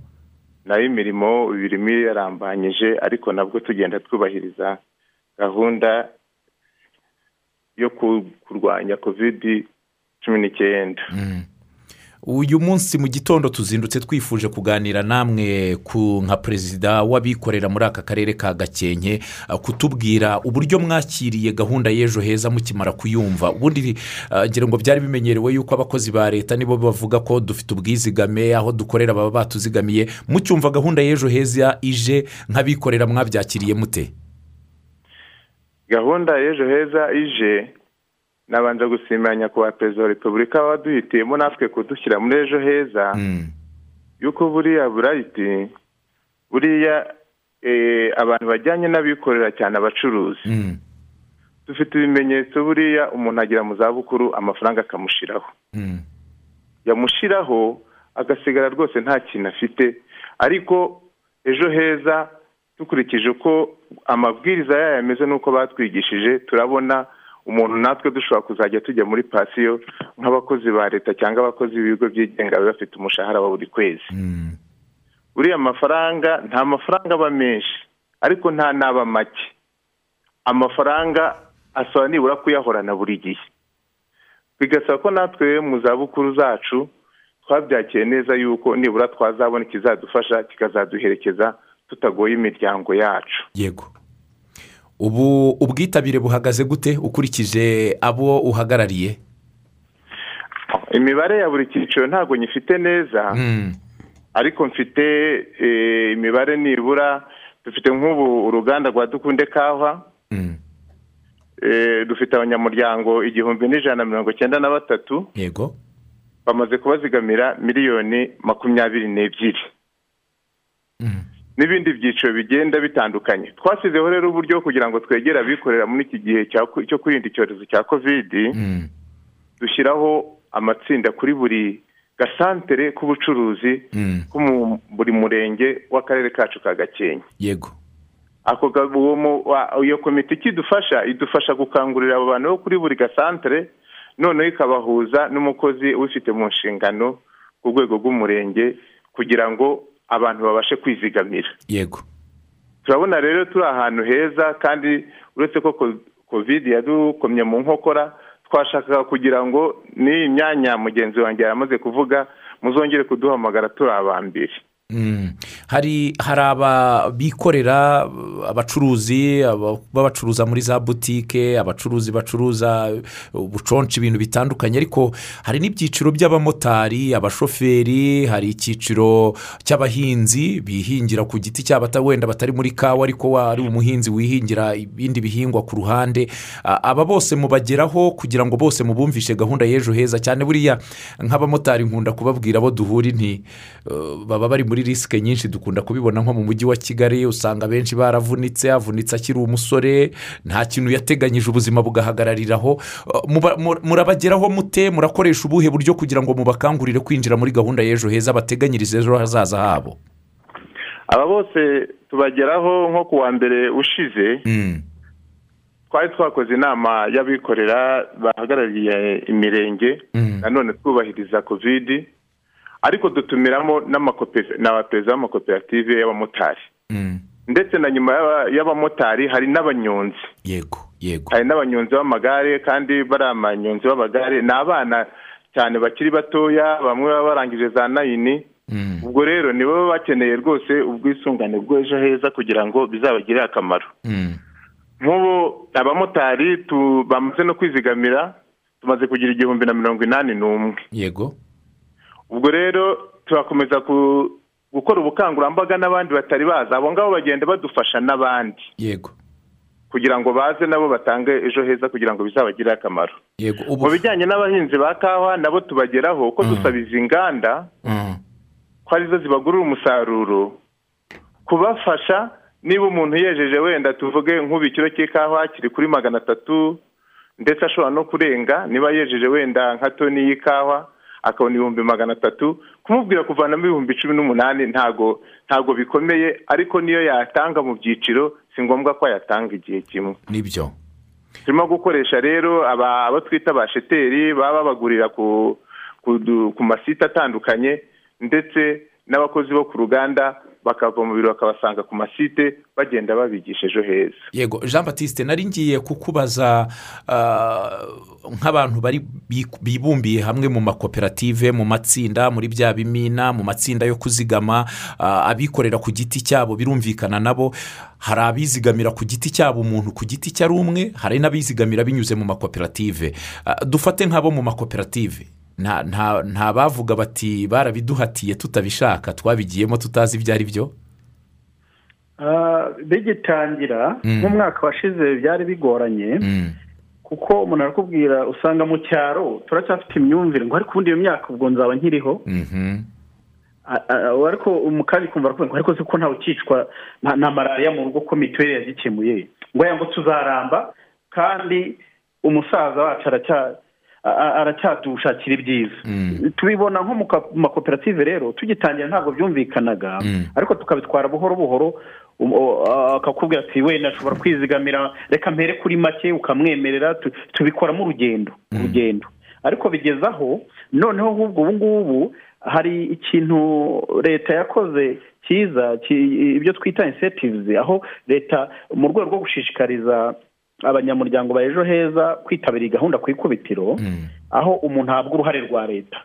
Nayo imirimo irimo yarambanyije ariko nabwo tugenda twubahiriza gahunda yo ku- kurwanya kovidi cumi n'icyenda. Mm. Uyu munsi mu gitondo tuzindutse twifuje kuganira namwe ku nka perezida w'abikorera muri aka karere ka gakenke uh, kutubwira uburyo mwakiriye gahunda y'ejo heza mukimara kuyumva. Ubundi uh, ngira ngo byari bimenyerewe yuko abakozi ba leta nibo bavuga ko dufite ubwizigame aho dukorera baba batuzigamiye mucyumva gahunda y'ejo heza ije nk'abikorera mwabyakiriye mute? Gahunda y'ejo heza ije nabanza gusimira nyakubahwa perezida wa repubulika waduhitiyemo natwe kudushyira muri ejo heza Mm, yuko buriya burayiti buriya eh, abantu bajyanye n'abikorera cyane abacuruzi. Mm, dufite ibimenyetso buriya umuntu agera mu zabukuru amafaranga akamushiraho. Mm, yamushiraho agasigara rwose nta kintu afite. Ariko ejo heza dukurikije uko amabwiriza yayo ameze n'uko batwigishije turabona umuntu natwe dushobora kuzajya tujya muri pasiyo nk'abakozi ba leta cyangwa abakozi b'ibigo byigenga baba bafite umushahara wa buri kwezi. Mm, uriya mafaranga nta mafaranga aba menshi ariko nta n'aba make. Amafaranga asaba nibura kuyahorana buri gihe. Bigasaba ko natwe mu zabukuru zacu twabyakiye neza yuko nibura twazabona ikizadufasha kikazaduherekeza tutagoye imiryango yacu. Yego. Ubu ubwitabire buhagaze gute ukurikije abo uhagarariye? Imibare ya buri cyiciro ntabwo nyifite neza Mm, ariko mfite eh, imibare nibura dufite nk'ubu uruganda rwa dukunde kawa mm, Eh, dufite abanyamuryango igihumbi n'ijana na mirongo icyenda na batatu yego. bamaze kubazigamira miliyoni makumyabiri n'ebyiri. Mm, n'ibindi byiciro bigenda bitandukanye. Twashyizeho rero uburyo kugira ngo twegere abikorera muri iki gihe cyo kwirinda icyorezo cya kovidi mm, dushyiraho amatsinda kuri buri gasantere k'ubucuruzi mm, ko buri murenge w'akarere kacu ka gakenke. Yego. Iyo komite ikidufasha idufasha gukangurira abo bantu bo kuri buri gasantere noneho ikabahuza n'umukozi ubifite mu nshingano ku rwego rw'umurenge kugira ngo abantu babashe kwizigamira yego turabona rero turi ahantu heza kandi uretse ko ko- kovide yadukomye mu nkokora twashakaga kugira ngo n'iyi myanya mugenzi wanjye yamaze kuvuga muzongere kuduhamagara turi abambere. Hari hari ababikorera abacuruzi aba- baba bacuruza muri za butike abacuruzi bacuruza ubuconshi ibintu bitandukanye. Ariko hari n'ibyiciro by'abamotari abashoferi hari icyiciro cy'abahinzi bihingira ku giti cyabo wenda batari muri kawa ariko wa ari umuhinzi wihingira ibindi bihingwa ku ruhande. Aba bose mubageraho kugira ngo bose mubumvishe gahunda y'ejo heza. Cyane buriya nk'abamotari nkunda kubabwira abo duhura inti eh, baba bari muri risike nyinshi dukunda kubibona nko mu mujyi wa kigali usanga benshi baravunitse avunitse akiri umusore nta kintu yateganyije ubuzima bugahagarariraho. Mu- murabageraho mute? Murakoresha ubuhe buryo kugira ngo mubakangurire kwinjira muri gahunda y'ejo heza bateganyirize ejo hazaza habo? Aba bose tubageraho nko ku wa mbere ushize. Mm, twari twakoze inama y'abikorera bahagarariye imirenge. Mm. nanone twubahiriza kovidi ariko dutumiramo n'abaperezida b'amakoperative y'abamotari. Mm, ndetse na nyuma y'aba- y'abamotari hari n'abanyonzi. Yego yego. Hari n'abanyonzi b'amagare kandi bari abanyonzi b'amagare. Ni abana cyane bakiri batoya bamwe baba barangije za nayini. Mm, ubwo rero nibo baba bakeneye rwose ubwisungane bw'ejo heza kugira ngo bizabagirire akamaro. Mm, nk'ubu abamotari bamaze no kwizigamira tumaze kugira igihumbi na mirongo inani n'umwe. Yego. Ubwo rero turakomeza gukora ubukangurambaga n'abandi batari bazi. Abo ngabo bagenda badufasha n'abandi. Yego. Kugira ngo baze nabo batange ejo heza kugira ngo bizabagirire akamaro. Yego. Mu bijyanye n'abahinzi ba kawa nabo tubageraho ko dusaba izi nganda Mm, ko ari zo zibagurira umusaruro. Kubafasha niba umuntu yejeje wenda tuvuge nk'ubu ikiro cy'ikawa kiri kuri magana atatu ndetse ashobora no kurenga niba yejeje wenda nka toni y'ikawa akabona ibihumbi magana atatu. Kumubwira kuvanamo ibihumbi cumi n'umunani ntago ntago bikomeye ariko niyo yatanga mu byiciro si ngombwa ko yatanga igihe kimwe. Nibyo? Turimo gukoresha rero aba abo twita ba sheteri baba babagurira ku masite atandukanye ndetse n'abakozi bo ku ruganda bakava mu biro bakabasanga ku masite bagenda babigisha ejo heza. Yego jean batiste nari ngiye kukubaza ah, nk'abantu bari bi- bibumbiye hamwe mu makoperative mu matsinda muri bya bimina mu matsinda yo kuzigama ah, abikorera ku giti cyabo birumvikana nabo. Hari abizigamira ku giti cyabo umuntu ku giti cye ari umwe hari n'abizigamira binyuze mu makoperative. Ah, dufate nk'abo mu makoperative. Nta bavuga bati barabiduhatiye tutabishaka twabigiyemo tutazi ibyo ari byo? Ah, bigitangira Mm. nk'umwaka washize byari bigoranye Mm, kuko umuntu arakubwira usanga mu cyaro turacyafite imyumvire ngo ariko ubundi iyo myaka ubwo nzaba nkiriho. Ah, ariko umukanya ukumva aravuga ngo ariko ko ntawe ukicwa na malariya mu rugo ko mituweli yagikemuye ngo ngo tuzaramba kandi umusaza wacu aracya- a- a- aracyadushakira ibyiza Mm. tubibona nko mu makoperative rero tugitangira ntabwo byumvikanaga Mm. ariko tukabitwara buhoro buhoro um- akakubwira ati wenda ashobora kwizigamira reka mpere kuri make ukamwemerera tu- tubikoramo urugendo urugendo ariko bigeze aho noneho ahubwo ubu ngubu hari ikintu leta yakoze cyiza ibyo twita insetives aho leta mu rwego rwo gushishikariza abanyamuryango ba ejo heza kwitabira iyi gahunda ku ikubitiro mm. aho umuntu ahabwa uruhare rwa leta.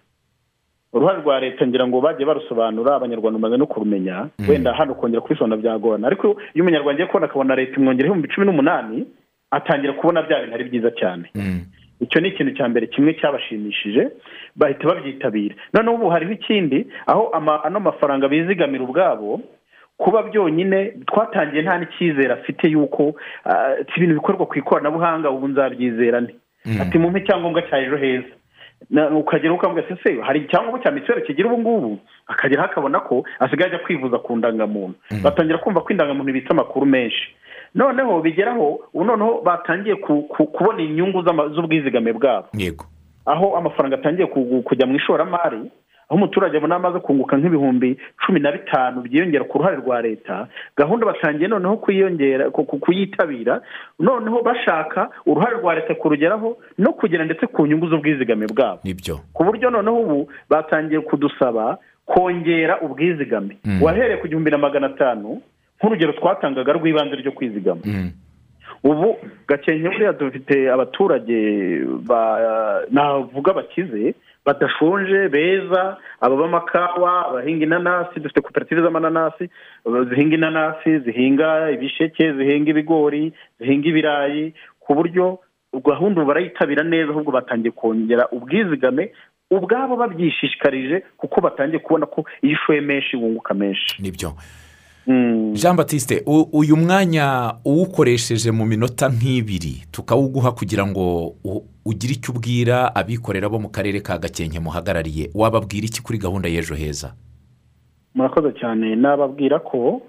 Uruhare rwa leta ngira ngo bagiye barusobanura abanyarwanda bamaze no kurumenya wenda hano kongera kubisobanura byagorana ariko iyo umunyarwanda agiye kubona akabona leta imwongera ibihumbi cumi n'umunani atangira kubona bya bintu ari byiza cyane. Mm. icyo ni ikintu cya mbere kimwe cyabashimishije bahita babyitabira. Noneho ubu hariho ikindi aho ano mafaranga bizigamira ubwabo kuba byonyine twatangiye nta n'icyizere afite y'uko ah, ibintu bikorwa ku ikoranabuhanga ubu nzabyizera nte Mm. ati mumpe icyangombwa cya ejo heza. Ukagera ukavuga se hari icyangombwa cya mituweli kigira ubu ngubu? Akageraho akabona ko asigaye ajya kwivuza ku ndangamuntu. Batangira kumva ko indangamuntu ibitse amakuru menshi. Noneho bigeraho ubu noneho batangiye ku- ku- kubona inyungu z'ubwizigame bwabo. Yego. Aho amafaranga atangiye ku- kujya mu ishoramari aho umuturage abona amaze kunguka nk'ibihumbi cumi na bitanu byiyongera ku ruhare rwa leta gahunda batangiye noneho kuyiyongera ku- ku- kuyitabira noneho bashaka uruhare rwa leta kurugeraho no kugera ndetse ku nyungu z'ubwizigame bwabo ni byo ku buryo noneho ubu batangiye kudusaba kongera ubwizigame Mm. wahereye ku gihumbi na magana atanu nk'urugero twatangaga rw'ibanze ryo kwizigama Mm. ubu gakenke buriya dufite abaturage ba- navuga bakize badashonje beza ababa amakawa abahinga inanasi dufite koperative z'amananasi zihinga inanasi zihinga ibisheke zihinga ibigori zihinga ibirayi ku buryo gahunda ubu barayitabira neza ahubwo batangiye kongera ubwizigame ubwabo babyishishikarije kuko batangiye kubona ko iyo ushoye menshi wunguka menshi ni byo. Jean batiste uyu mwanya uwukoresheje mu minota nk'ibiri tukawuguha kugira ngo ugire icyo ubwira abikorera bo mu karere ka gakenke muhagarariye. Wababwira iki kuri gahunda y'ejo heza? Murakoze cyane. Nababwira ko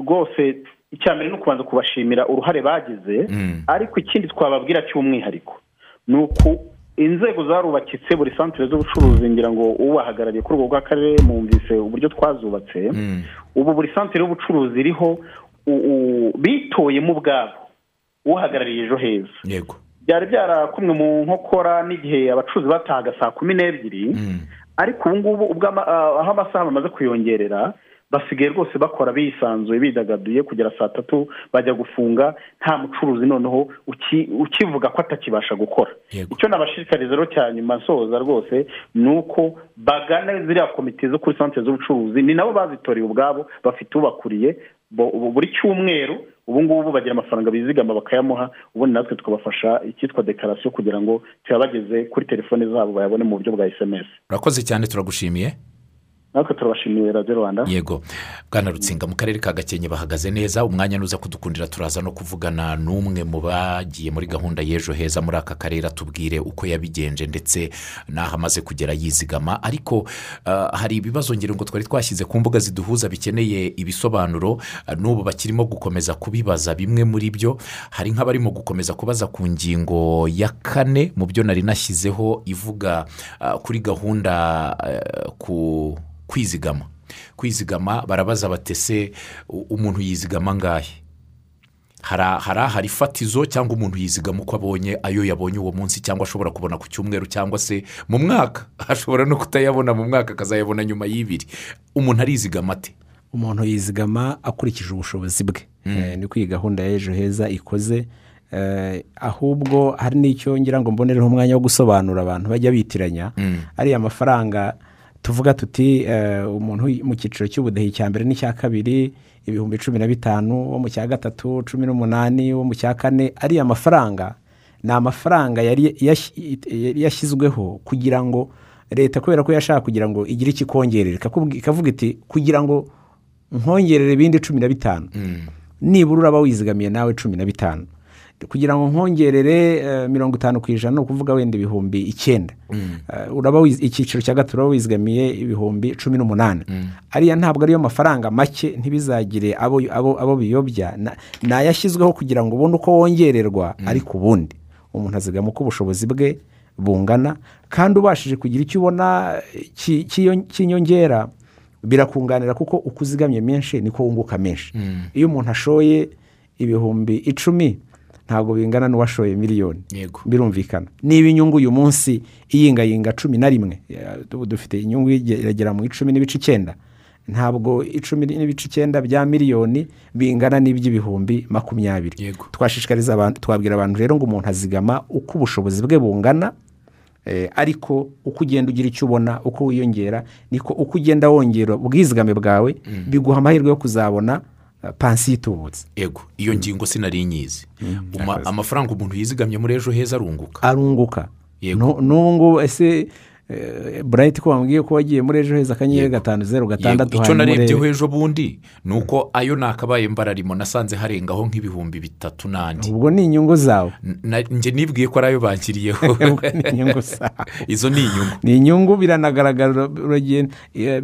rwose icya mbere ni ukubanza kubashimira uruhare bagize Mm. ariko ikindi twababwira cy'umwihariko ni uku inzego zarubakitse buri santire z'ubucuruzi ngira ngo ubahagarariye kuri urwo rw'akarere mwumvise uburyo twazubatse. Mm. ubu buri santire y'ubucuruzi iriho bitoyemo ubwabo uhagarariye ejo heza. Yego. Byari byarakumwe mu nkokora n'igihe abacuruzi batahaga saa kumi n'ebyiri. Mm. ariko ubu ngubu ah, aho amasaha bamaze kuyongerera basigaye rwose bakora bisanzuye bidagaduye kugera saa tatu bajya gufunga nta mucuruzi noneho uki- ukivuga ko atakibasha gukora. Icyo nabashishikariza rero cya nyuma nsoza rwose ni uko bagana ziriya komite zo kuri santere z'ubucuruzi ni nabo bazitoreye ubwabo bafite ubakuriye buri cyumweru ubu ngubu bagira amafaranga bizigama bakayamuha ubundi natwe tukabafasha icyitwa dekarasiyo kugira ngo tuyabageze kuri telefone zabo bayabone mu buryo bwa esemesi urakoze cyane turagushimiye. Natwe turabashimiye radiyo rwanda. Yego bwana rutsinga mu karere ka gakenke bahagaze neza umwanya nuza kudukundira turaza no kuvugana n'umwe mu bagiye muri gahunda y'ejo heza muri aka karere atubwire uko yabigenje ndetse n'aho amaze kugera yizigama. Ariko ah, hari ibibazo ngira ngo twari twashyize ku mbuga ziduhuza bikeneye ibisobanuro ah, n'ubu bakirimo gukomeza kubibaza. Bimwe muri byo hari nk'abarimo gukomeza kubaza ku ngingo ya kane mu byo nari nashyizeho ivuga ah, kuri gahunda ah, ku kwizigama. Kwizigama barabaza batese umuntu yizigama angahe hari hari ahari fatizo cyangwa umuntu yizigama uko abonye ayo yabonye uwo munsi cyangwa ashobora kubona ku cyumweru cyangwa se mu mwaka. Ashobora no kutayabona mu mwaka akazayabona nyuma y'ibiri. Umuntu arizigama ate? Umuntu yizigama akurikije ubushobozi bwe. Eh, niko iyi gahunda ya ejo heza ikoze. Eh, ahubwo hari n'icyo ngira ngo mbonereho umwanya wo gusobanura abantu bajya bitiranya. Ariya mafaranga tuvuga tuti eh, umuntu mu cyiciro cy'ubudehe cya mbere n'icya kabiri ibihumbi cumi na bitanu wo mu cya gatatu cumi n'umunani wo mu cya kane ariya mafaranga ni amafaranga yari yash- yari yashyizweho kugira ngo leta kubera ko yashaka kugira ngo igire icyo ikongerera ikavuga iti kugira ngo nkongerere ibindi cumi na bitanu. Nibura uraba wizigamiye nawe cumi na bitanu. Kugira ngo nkongerere eh, mirongo itanu ku ijana ni ukuvuga wenda ibihumbi icyenda. Eh, uraba wiz- icyiciro cya gatatu uraba wizigamiye ibihumbi cumi n'umunani. Ariya ntabwo ariyo mafaranga make ntibizagire abo, biyobya. Ni ayashyizweho kugira ngo ubone uko wongererwa ariko ubundi. Umuntu azigama uko ubushobozi bwe bungana kandi ubashije kugira icyo ubona cy'inyongera birakunganira kuko uko uzigamye menshi niko wunguka menshi. Iyo umuntu ashoye ibihumbi icumi ntabwo bingana n'uwashoye miliyoni. Birumvikana. Niba inyungu uyu munsi iyingayinga cumi na rimwe dufite inyungu iragera mu icumi n'ibice icyenda ntabwo icumi n'ibice icyenda bya miliyoni bingana n'iby'ibihumbi makumyabiri. Twashishikariza abantu twabwira abantu rero ngo umuntu azigama uko ubushobozi bwe bungana eh, ariko uko ugenda ugira icyo ubona uko wiyongera niko uko ugenda wongera ubwizigame bwawe biguha amahirwe yo kuzabona pansiyo itubutse yego iyo ngingo sinari nyizi. Uma- amafaranga umuntu yizigamye muri ejo heza arunguka. Arunguka. N'ubu ngubu ese burayiti ko wambwiye ko wagiye muri ejo heza akanyenyeri gatanu zeru gatandatu icyo narebyeho ejo bundi ni uko ayo nakabaye mbararimo nasanze harengaho nk'ibihumbi bitatu n'andi. Ubwo ni inyungu zawe. Njye nibwiye ko ari ayo zawe. Izo ni inyungu. Ni inyungu biranagaragara eh,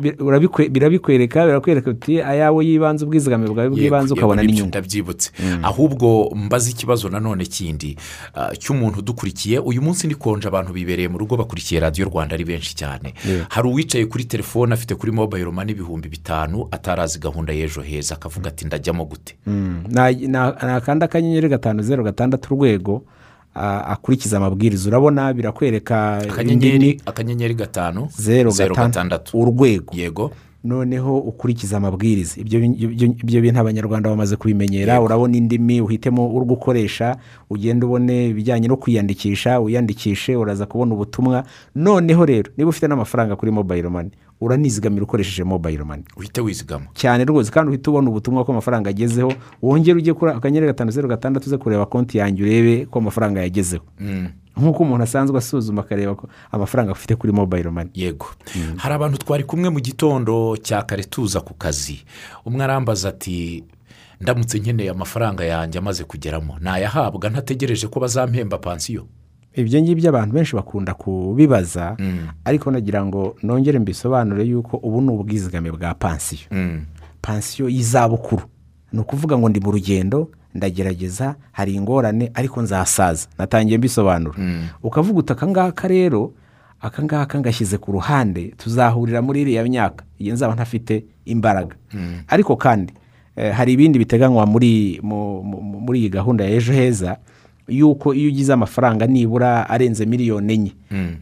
birabikwereka birakwereka uti ayawe y'ibanze ubwizigame bwawe bw'ibanze ukabona n'inyungu ndabyibutse. Ahubwo mbaze ikibazo nanone kindi ah, cy'umuntu udukurikiye uyu munsi ni konje abantu bibereye mu rugo bakurikiye radiyo rwanda ari benshi cyane. Hari uwicaye kuri telefone afite kuri mobayiro mani ibihumbi bitanu atarazi gahunda y'ejo heza akavuga ati ndajyamo gute? Mm. Na- na- nakanda akanyenyeri gatanu zeru gatandatu urwego akurikiza amabwiriza. Urabona birakwereka akanyenyeri gatanu zeru gatandatu. Urwego. Yego. Noneho ukurikiza amabwiriza. Ibyo bin- ibyo- ibyo bintu abanyarwanda bamaze kubimenyera. Urabona indimi uhitemo uri gukoresha ugenda ubone ibijyanye no kwiyandikisha wiyandikishe uraza kubona ubutumwa. Noneho rero niba ufite n'amafaranga kuri mobayiro mani uranizigamira ukoresheje mobayiro mani uhite wizigama. Cyane rwose kandi uhita ubona ubutumwa ko amafaranga agezeho wongere ujye kuri akanyenyeri gatanu zeru gatandatu uze kureba konti yanjye urebe ko amafaranga yagezeho. Nk'uko umuntu asanzwe asuzuma akareba ko amafaranga afite kuri mobayiro mani yego. Hari abantu twari kumwe mu gitondo cya kare tuza ku kazi. Umwe arambaza ati ndamutse nkeneye amafaranga yanjye amaze kugeramo. Nayahabwa ntategereje ko bazampemba pansiyo. Ibyo ngibyo abantu benshi bakunda kubibaza ariko nagira ngo nongere mbisobanure yuko ubu ni ubwizigame bwa pansiyo. Pansiyo y'izabukuru. Ni ukuvuga ngo ndi mu rugendo ndagerageza hari ingorane ariko nzasaza. Natangiye mbisobanura. Ukavuga uti akangaka rero akangaka ngashyize ku ruhande tuzahurira muri iriya myaka. Igihe nzaba ntafite imbaraga. Ariko kandi eh, hari ibindi biteganywa muri mu- mu- mu- muri iyi gahunda ya ejo heza yuko iyo ugize amafaranga nibura arenze miliyoni enye.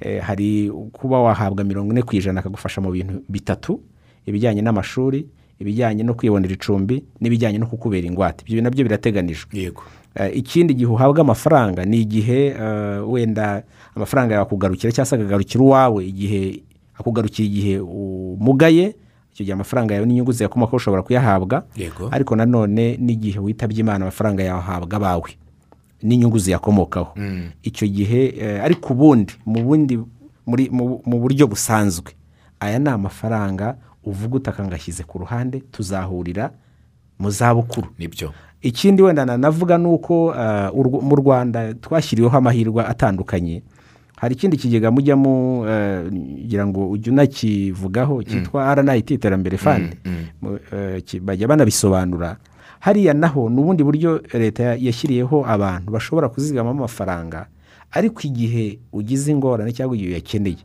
Eh, hari kuba wahabwa mirongo ine ku ijana akagufasha mu bintu bitatu ibijyanye n'amashuri ibijyanye no kwibonera icumbi n'ibijyanye no kukubera ingwate. Ibyo na byo birateganijwe. Yego. Eh, ikindi gihe uhabwa amafaranga ni igihe eh, wenda amafaranga yakugarukira cyangwa se akagarukira uwawe igihe akugarukira igihe umugaye icyo gihe amafaranga yawe n'inyungu ziyakomokaho ushobora kuyahabwa. Yego. ariko nanone n'igihe witabye imana amafaranga yahabwa abawe n'inyungu ziyakomokaho. Icyo gihe eh, ariko ubundi mu bundi mu buryo busanzwe aya ni amafaranga uvuga utaka ngashyize ku ruhande tuzahurira mu zabukuru. Nibyo. Ikindi wenda nanavuga ni uko urw- mu rwanda twashyiriweho amahirwe atandukanye. Hari ikindi kigega mujyamo eh, ngira ngo ujye unakivugaho cyitwa rnit iterambere fund. Mu- eh, ki- bajya banabisobanura. Hariya naho ni ubundi buryo leta ya- yashyiriyeho abantu bashobora kuzigamamo amafaranga ariko igihe ugize ingorane cyangwa igihe uyakeneye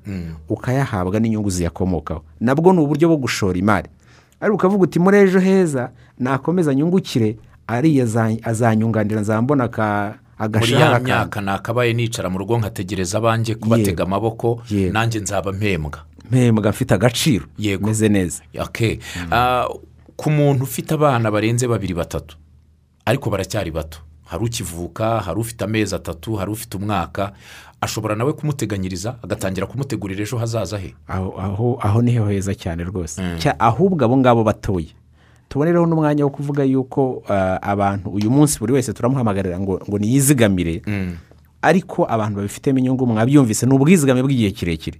ukayahabwa n'inyungu ziyakomokaho. Nabwo ni uburyo bwo gushora imari. Ariko ukavuga uti muri ejo heza nakomeza nyungukire ariya aza- azanyunganira nzambona aka- muri agashahara ya myaka nakabaye nicara mu rugo nkategereza abanjye kubatega amaboko nanjye nzaba mpembwa. Mpembwa mfite agaciro. Yego. meze neza. Okay. Ah, ku muntu ufite abana barenze babiri batatu ariko baracyari bato hari ukivuka hari ufite amezi atatu hari ufite umwaka ashobora nawe kumuteganyiriza agatangira kumutegurira ejo hazaza he? Aho aho ni ho heza cyane rwose. Cya- ahubwo abo ngabo batoya tubonereho n'umwanya wo kuvuga yuko ah, abantu uyu munsi buri wese turamuhamagarira ngo ngo niyizigamire. Ariko abantu babifitemo inyungu mwabyumvise ni ubwizigame bw'igihe kirekire.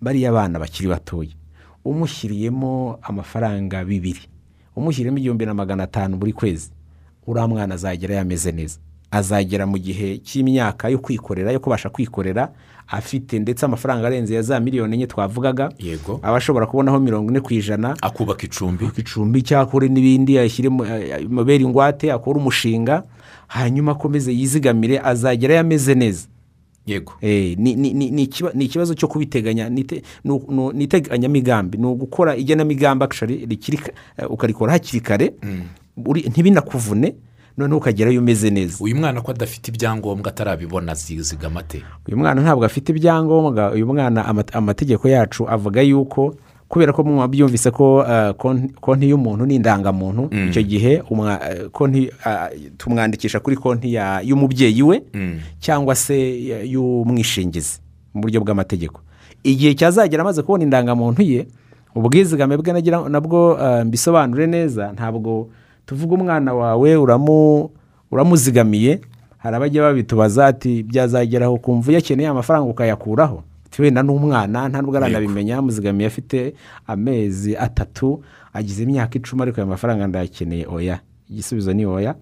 Bariya abana bakiri batoya umushyiriyemo amafaranga bibiri umushyiriyemo igihumbi na magana atanu buri kwezi. Uriya mwana azagera yameze neza. Azagera mu gihe cy'imyaka yo kwikorera yo kubasha kwikorera afite ndetse amafaranga arenze ya za miliyoni enye twavugaga Yego. aba ashobora kubonaho mirongo ine ku ijana. Akubaka icumbi. Icumbi cyakore n'ibindi ayishyire mu- amabere ingwate akore umushinga hanyuma akomeze yizigamire azagera yameze neza. Yego. Eh, ni- ni- ni- ni ikiba- ni ikibazo cyo kubiteganya ni ite- ni- ni- ni iteganyamigambi ni ugukora igenamigambi rikiri eh, ukarikora hakiri kare. Uri- ntibinakuvune noneho ukagerayo umeze neza. Uyu mwana ko adafite ibyangombwa atarabibona zizigama ate? Uyu mwana ntabwo afite ibyangombwa. Uyu mwana ama- amategeko yacu avuga yuko kubera ko mwabyumvise ko eh, konti y'umuntu ni indangamuntu icyo gihe konti ah, tumwandikisha kuri konti ya- y'umubyeyi we cyangwa se y'umwishingizi mu buryo bw'amategeko. Igihe cyazagera amaze kubona indangamuntu ye ubwizigame bwe nabwo mbisobanure neza ntabwo tuvuga umwana wawe uramu- uramuzigamiye. Hari abajya babitubaza ati byazageraho ukumva uyakeneye amafaranga ukayakuraho. Wenda n'umwana nta nubwo aranabimenya yamuzigamiye afite amezi atatu agize imyaka icumi ariko ayo mafaranga ndayakeneye. Oya igisubizo ni oya.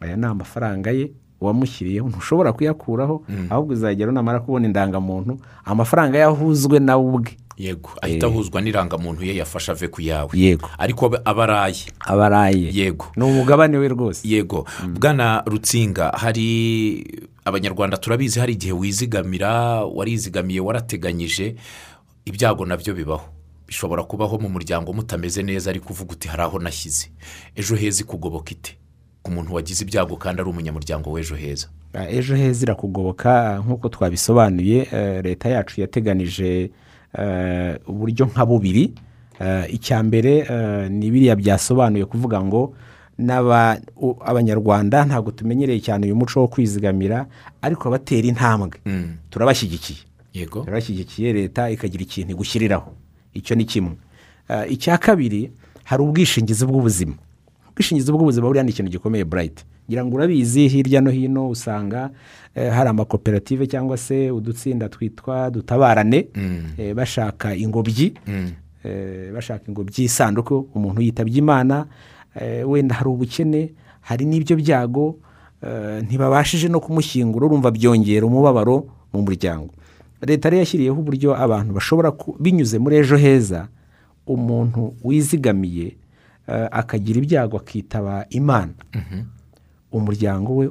Aya ni amafaranga ye wamushyiriyeho ntushobora kuyakuraho ahubwo uzagera namara kubona indangamuntu. Amafaranga yahuzwe nawe ubwe. Yego. Ahita ahuzwa n'irangamuntu ye yafashe ave ku yawe. Yego. ariko aba- aba araye. Aba araye. Yego. ni umugabane we rwose. Yego. Bwana rutsinga hari abanyarwanda turabizi hari igihe wizigamira warizigamiye warateganyije ibyago na byo bibaho. Bishobora kubaho mu muryango mutameze neza ariko uvuga uti hari aho nashyize. Ejo heza ikugoboka ite? Ku muntu wagize ibyago kandi ari umunyamuryango w'ejo heza. Ejo heza irakugoboka. Nk'uko twabisobanuye eh, leta yacu yateganije uburyo nka bubiri. Eh, icya mbere eh, ni biriya byasobanuye kuvuga ngo abanyarwanda ntabwo tumenyereye cyane uyu muco wo kwizigamira ariko abatera intambwe. Turabashyigikiye. Yego. Turabashyigikiye leta ikagira ikintu igushyiriraho. Icyo ni kimwe. Eh, icya kabiri hari ubwishingizi bw'ubuzima. Ubwishingizi bw'ubuzima buriya ni ikintu gikomeye burayiti ngira ngo urabizi hirya no hino usanga eh, hari amakoperative cyangwa se udutsinda twitwa dutabarane eh, bashaka ingobyi. Eh, bashaka ingobyi y'isanduku umuntu yitabye imana wenda hari ubukene hari n'ibyo byago ntibabashije no kumushyingura urumva byongera umubabaro mu muryango. Leta rero yashyiriyeho uburyo abantu bashobora binyuze muri ejo heza umuntu wizigamiye akagira ibyago akitaba imana. Umuryango we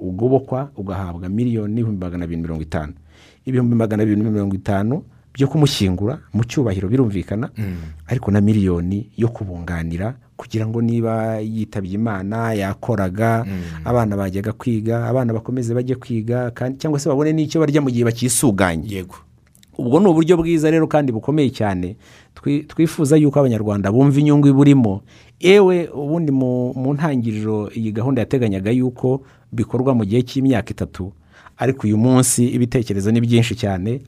ugobokwa ugahabwa miliyoni n'ibihumbi magana abiri mirongo itanu. Ibihumbi magana abiri mirongo itanu byo kumushyingura mu cyubahiro birumvikana ariko na miliyoni yo kubunganira kugira ngo niba yitabye imana yakoraga abana bajyaga kwiga abana bakomeze bajye kwiga cyangwa se babone n'icyo barya mu gihe bakisuganye. Yego. Ubwo ni uburyo bwiza rero kandi bukomeye cyane. Twi- twifuza yuko abanyarwanda bumva inyungu iburimo. Ewe ubundi mu ntangiriro iyi gahunda yateganyaga yuko bikorwa mu gihe cy'imyaka itatu. Ariko uyu munsi ibitekerezo ni byinshi cyane.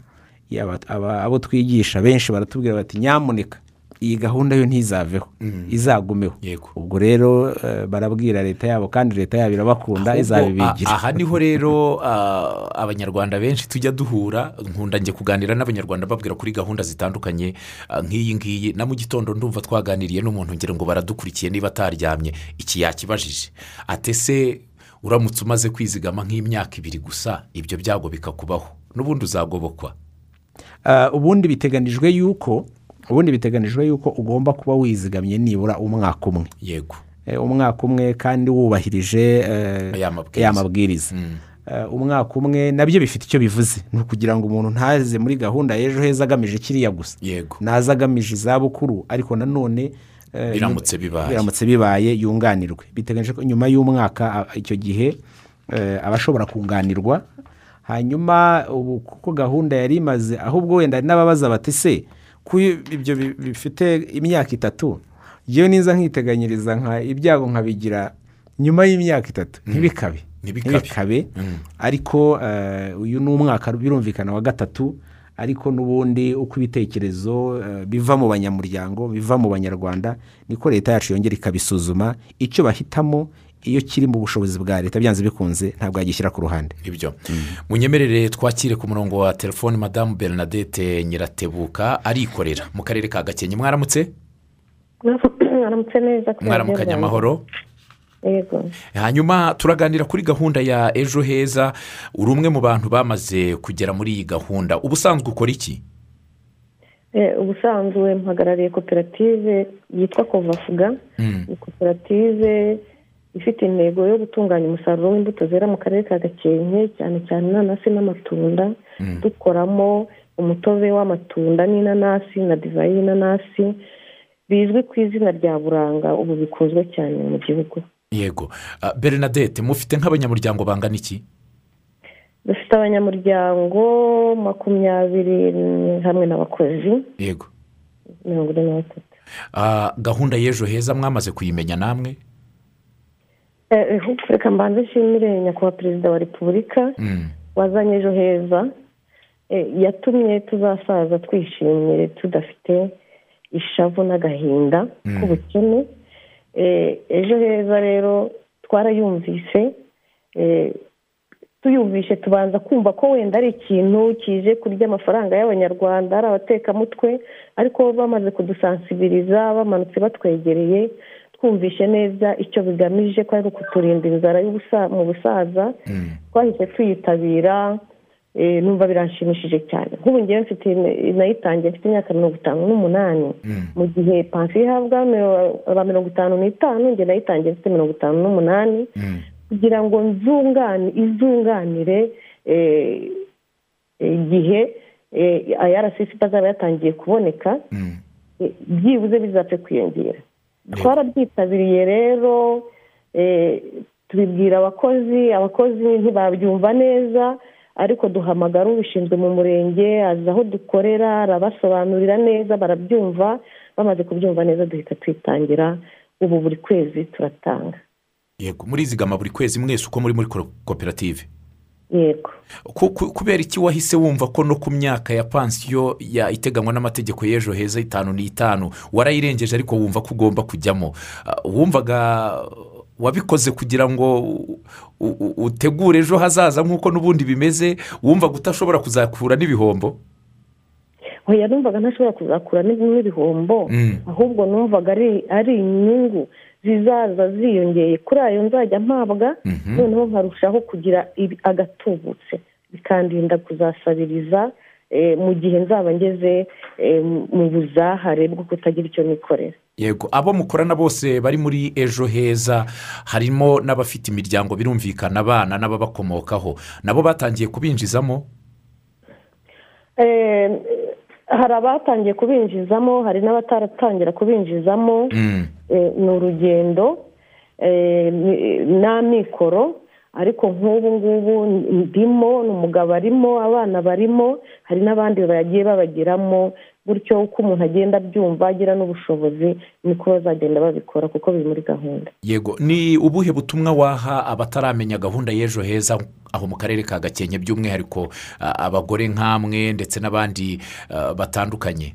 Abo twigisha benshi baratubwira bati nyamuneka. Iyi gahunda yo ntizaveho. Izagumeho. Yego. ubwo rero eh, barabwira leta yabo kandi leta yabo irabakunda izabibigira. aha ni ho rero abanyarwanda benshi tujya duhura nkunda njye kuganira n'abanyarwanda babwira kuri gahunda zitandukanye nk'iyi ngiyi. Na mu gitondo ndumva twaganiriye n'umuntu ngira ngo baradukurikiye niba ataryamye. Iki yakibajije. Atese uramutse umaze kwizigama nk'imyaka ibiri gusa ibyo byago bikakubaho? N'ubundi uzagobokwa Ah, ubundi biteganijwe yuko ubundi biteganijwe yuko ugomba kuba wizigamye nibura umwaka umwe. Yego. Eh, umwaka umwe kandi wubahirije eh, ya mabwiriza. Eh, umwaka umwe na byo bifite icyo bivuze. Ni ukugira ngo umuntu ntaze muri gahunda y'ejo heza agamije kiriya gusa. Yego. Naza agamije izabukuru ariko nanone Biramutse bibaye. biramutse bibaye yunganirwe. Biteganyije ko nyuma y'umwaka icyo gihe aba ashobora kunganirwa. Hanyuma ubu kuko gahunda yari imaze ahubwo wenda n'ababaza bati se ko ibyo bi- bifite imyaka itatu. Yewe niza nkiteganyiriza nka ibyago nkabigira nyuma y'imyaka itatu. Ntibikabe. Ntibikabe. ntibikabe. Ariko eh, uyu ni umwaka birumvikana wa gatatu ariko n'ubundi uko ibitekerezo eh, biva mu banyamuryango biva mu banyarwanda niko leta yacu yongera ikabisuzuma. Icyo bahitamo iyo kiri mu bushobozi bwa leta byanze bikunze ntabwo yagishyira ku ruhande. Ibyo. Munyemerere twakire ku murongo wa telefoni madamu bernadette nyiratebuka arikorera mu karere ka gakenke. Mwaramutse? Radiyo amahoro. Hanyuma turaganira kuri gahunda ya ejo heza uri umwe mu bantu bamaze kugera muri iyi gahunda. Ubusanzwe ukora iki? Eh, ubusanzwe mpagarariye koperative yitwa kovafuga ni koperative ifite intego yo gutunganya umusaruro w'imbuto zera mu karere ka gakenke cyane cyane inanasi n'amatunda. Dukoramo umutobe w'amatunda n'inanasi na divayi y'inanasi bizwi ku izina rya buranga. Ubu bikunzwe cyane mu gihugu. Yego. Ah, bernadette mufite nk'abanyamuryango bangana iki? Dufite abanyamuryango makumyabiri hamwe n'abakozi. Yego. Mirongo ine na batatu. Ah, gahunda y'ejo heza mwamaze kuyimenya namwe? Reka mbanze nshimire nyakubahwa perezida wa repubulika Mm. wazanye ejo heza. Eh, yatumye tuzasaza twishimye tudafite ishavu n'agahinda k'ubukene. Eh, ejo heza rero twarayumvise. Eh, tuyumvishe tubanza kumva ko wenda ari ikintu kije kurya amafaranga y'abanyarwanda ari abatekamutwe ariko bamaze kudusansibiriza bamanutse batwegereye. Twumvishe neza icyo bigamije ko ari ukuturinda inzara mu busaza twahise tuyitabira eh, numva biranshimishije cyane. Nk'ubu ngewe mfite nayitangiye mfite imyaka mirongo itanu n'umunani. Mu gihe pansiyo ihabwa aba mirongo itanu n'itanu njye nayitangiye mfite mirongo itanu n'umunani. Kugira ngo nzungane izunganire eh, igihe ayarasisi itazaba yatangiye kuboneka eh, byibuze bizapfe kwiyongera. Twarabyitabiriye rero eh, tubibwira abakozi abakozi ntibabyumva neza ariko duhamagara ubishinzwe mu murenge azi aho dukorera arabasobanurira neza barabyumva bamaze kubyumva neza duhita twitangira ubu buri kwezi turatanga. Yego murizigama buri kwezi mwese uko muri muri ko- koperative. Yego. Ku- ku- kubera iki wahise wumva ko no ku myaka ya pansiyo iteganywa n'amategeko y'ejo heza itanu n'itanu warayirengeje ariko wumva ko ugomba kujyamo? Ah, wumvaga wabikoze kugira ngo utegure ejo hazaza nk'uko n'ubundi bimeze? Wumvaga utashobora kuzakura n'ibihombo? Oya numvaga ntashobora kuzakura n'ib- n'ibihombo Mm. ahubwo numvaga ari inyungu. Zizaza ziyongeye kuri ayo nzajya mpabwa noneho nkarushaho kugira agatubutse. Bikandinda kuzasabiriza eh, mu gihe nzaba ngeze eh, mu buzahare bwo kutagira icyo nikorera yego abo mukorana bose bari muri ejo heza harimo n'abafite imiryango birumvikana abana n'ababakomokaho. Nabo batangiye kubinjizamo? Eh, hari abatangiye kubinjizamo hari n'abataratangira kubinjizamo Mm. Eh, ni urugendo eh, n'amikoro ariko nk'ubu ngubu ndimo n'umugabo arimo abana barimo hari n'abandi bagiye babagiramo gutyo uko umuntu agenda abyumva agira n'ubushobozi niko bazagenda babikora kuko biri muri gahunda. Yego ni ubuhe butumwa waha abataramenya gahunda y'ejo heza aho mu karere ka gakenke? By'umwihariko abagore nk'amwe ndetse n'abandi batandukanye.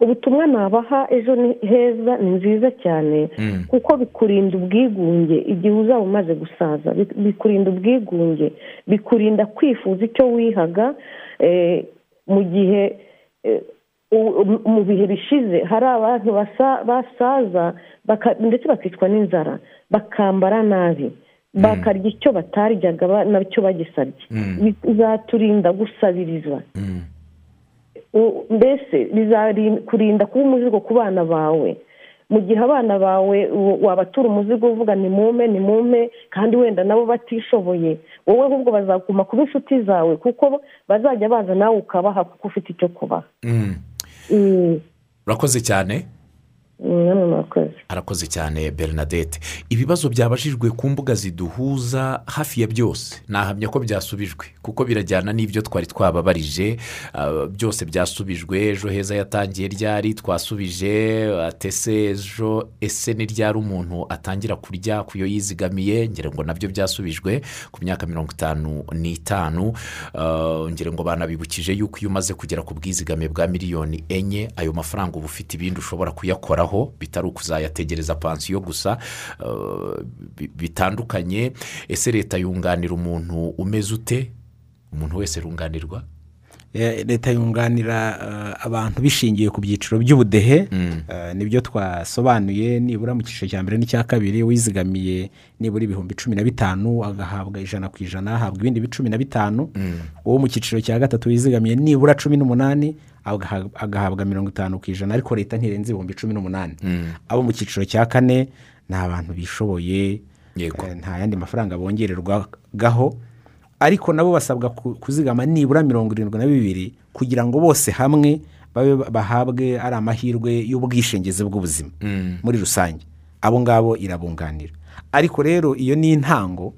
Ubutumwa nabaha ejo ni heza ni nziza cyane Mm. kuko bikurinda ubwigunge igihe uzaba umaze gusaza. Bi- bikurinda ubwigunge bikurinda kwifuza icyo wihaga eh, mu gihe mu bihe bishize hari abantu basa- basaza ndetse bakicwa n'inzara bakambara nabi. Bakarya icyo bataryaga ba- na cyo bagisabye. Mm. bizaturinda gusabiriza. Mm. U- mbese bizakurinda kuba umuzigo ku bana bawe. Mu gihe abana bawe wabatura umuzigo uvuga ni mume ni mume kandi wenda nabo batishoboye wowe ahubwo bazaguma kuba inshuti zawe kuko bazajya baza nawe ukabaha kuko ufite icyo kubaha. Mm. Mm, urakoze cyane. Murakoze arakoze cyane bernadette. Ibibazo byabajijwe ku mbuga ziduhuza hafi ya byose. Nahamya ko byasubijwe kuko birajyana n'ibyo twari twababarije. Ah, byose byasubijwe ejo heza yatangiye ryari twasubije atese ejo ese ni ryari umuntu atangira kurya ku yo yizigamiye? Ngira ngo na byo byasubijwe ku myaka mirongo itanu n'itanu. Ah, ngira ngo banabibukije yuko iyo umaze kugera ku bwizigame bwa miliyoni enye ayo mafaranga uba ufite ibindi ushobora kuyakoraho. Bitari ukuzayategereza pansiyo gusa bi- bitandukanye. Ese leta yunganira umuntu umeze ute? Umuntu wese runganirwa Eh, leta yunganira eh, abantu bishingiye ku byiciro by'ubudehe. Eh, ni byo twasobanuye nibura mu cyiciro cya mbere n'icya kabiri wizigamiye nibura ibihumbi cumi na bitanu agahabwa ijana ku ijana ahabwa ibindi bi- cumi na bitanu. Uwo mu cyiciro cya gatatu wizigamiye nibura cumi n'umunani agahabwa mirongo itanu ku ijana ariko leta ntirenze ibihumbi cumi n'umunani. Abo mu cyiciro cya kane ni abantu bishoboye. Eh, nta yandi mafaranga bongererwagaho ariko nabo basabwa ku- kuzigama nibura mirongo irindwi na bibiri kugira ngo bose hamwe babe bahabwe ari amahirwe y'ubwishingizi bw'ubuzima muri rusange. Abo ngabo irabunganira. Ariko rero iyo ni intango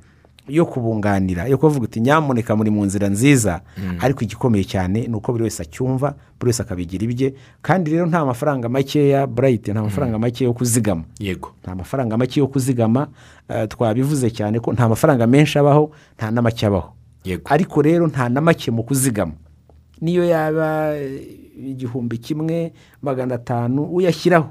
yo kubunganira yo kuvuga uti nyamuneka muri mu nzira nziza. Ariko igikomeye cyane ni uko buri wese acyumva buri wese akabigira ibye. Kandi rero nta mafaranga makeya burayiti nta mafaranga make yo kuzigama. Yego. Nta mafaranga make yo kuzigama eh, twabivuze cyane ko nta mafaranga menshi abaho nta na make abaho. Yego. ariko rero nta na make mu kuzigama. Niyo yaba eh, igihumbi kimwe magana atanu uyashyiraho.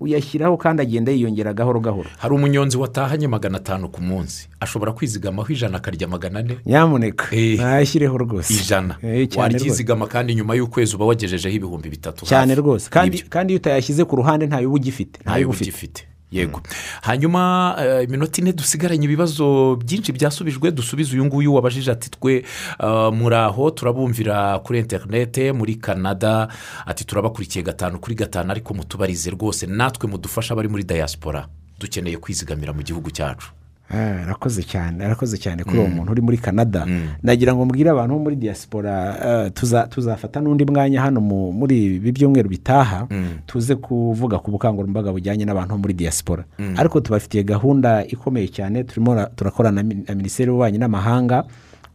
Uyashyiraho kandi agenda yiyongera gahoro gahoro. Hari umunyonzi watahanye magana atanu ku munsi. Ashobora kwizigamaho ijana akarya magana ane. Nyamuneka. Eh. ntayashyireho rwose. Ijana. Eh, waryizigama kandi nyuma y'ukwezi uba wagejejeho ibihumbi bitatu. Cyane rwose. Kandi iyo utayashyize ku ruhande ntayo uba ugifite. Ntayo uba ugifite. Yego. Hanyuma eh, iminota ine dusigaranye ibibazo byinshi byasubijwe dusubize uyu nguyu wabajije ati twe eh, muri aho turabumvira kuri interinete muri canada. Ati turabakurikiye gatanu kuri gatanu ariko mutubarize rwose. Natwe mudufasha abari muri diaspora. Dukeneye kwizigamira mu gihugu cyacu. Arakoze cyane arakoze cyane kuri uwo muntu uri muri canada. Nagira ngo mbwire abantu bo muri diaspora eh, tuza- tuzafata n'undi mwanya hano mu- muri ibi byumweru bitaha tuze kuvuga ku bukangurambaga bujyanye n'abantu bo muri diaspora. Ariko tubafitiye gahunda ikomeye cyane turimo ra- turakorana na mi- na minisiteri y'ububanyi n'amahanga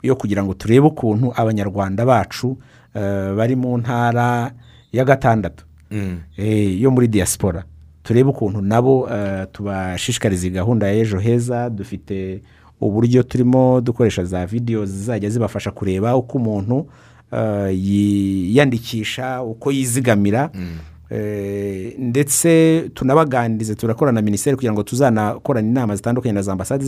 yo kugira ngo turebe ukuntu abanyarwanda bacu eh, bari mu ntara ya gatandatu eh, yo muri diaspora. Turebe ukuntu nabo eh, tubashishikariza gahunda ya ejo heza. Dufite uburyo turimo dukoresha za videwo zizajya zibafasha kureba uko umuntu eh, yiyandikisha uko yizigamira. Eh, ndetse tunabaganirize turakorana na minisiteri kugira ngo tuzanakorane inama zitandukanye na za ambasade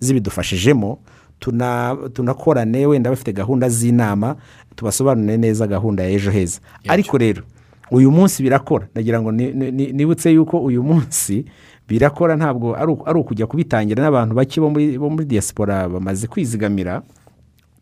zibidufashijemo. Tuna- tunakorane wenda bafite gahunda z'inama tubasobanurire neza gahunda ya ejo heza. Ariko rero uyu munsi birakora. Ndagira ngo ni- ni- ni- nibutse yuko uyu munsi birakora ntabwo ari uku- ari ukujya kubitangira n'abantu bake bo muri diaspora bamaze kwizigamira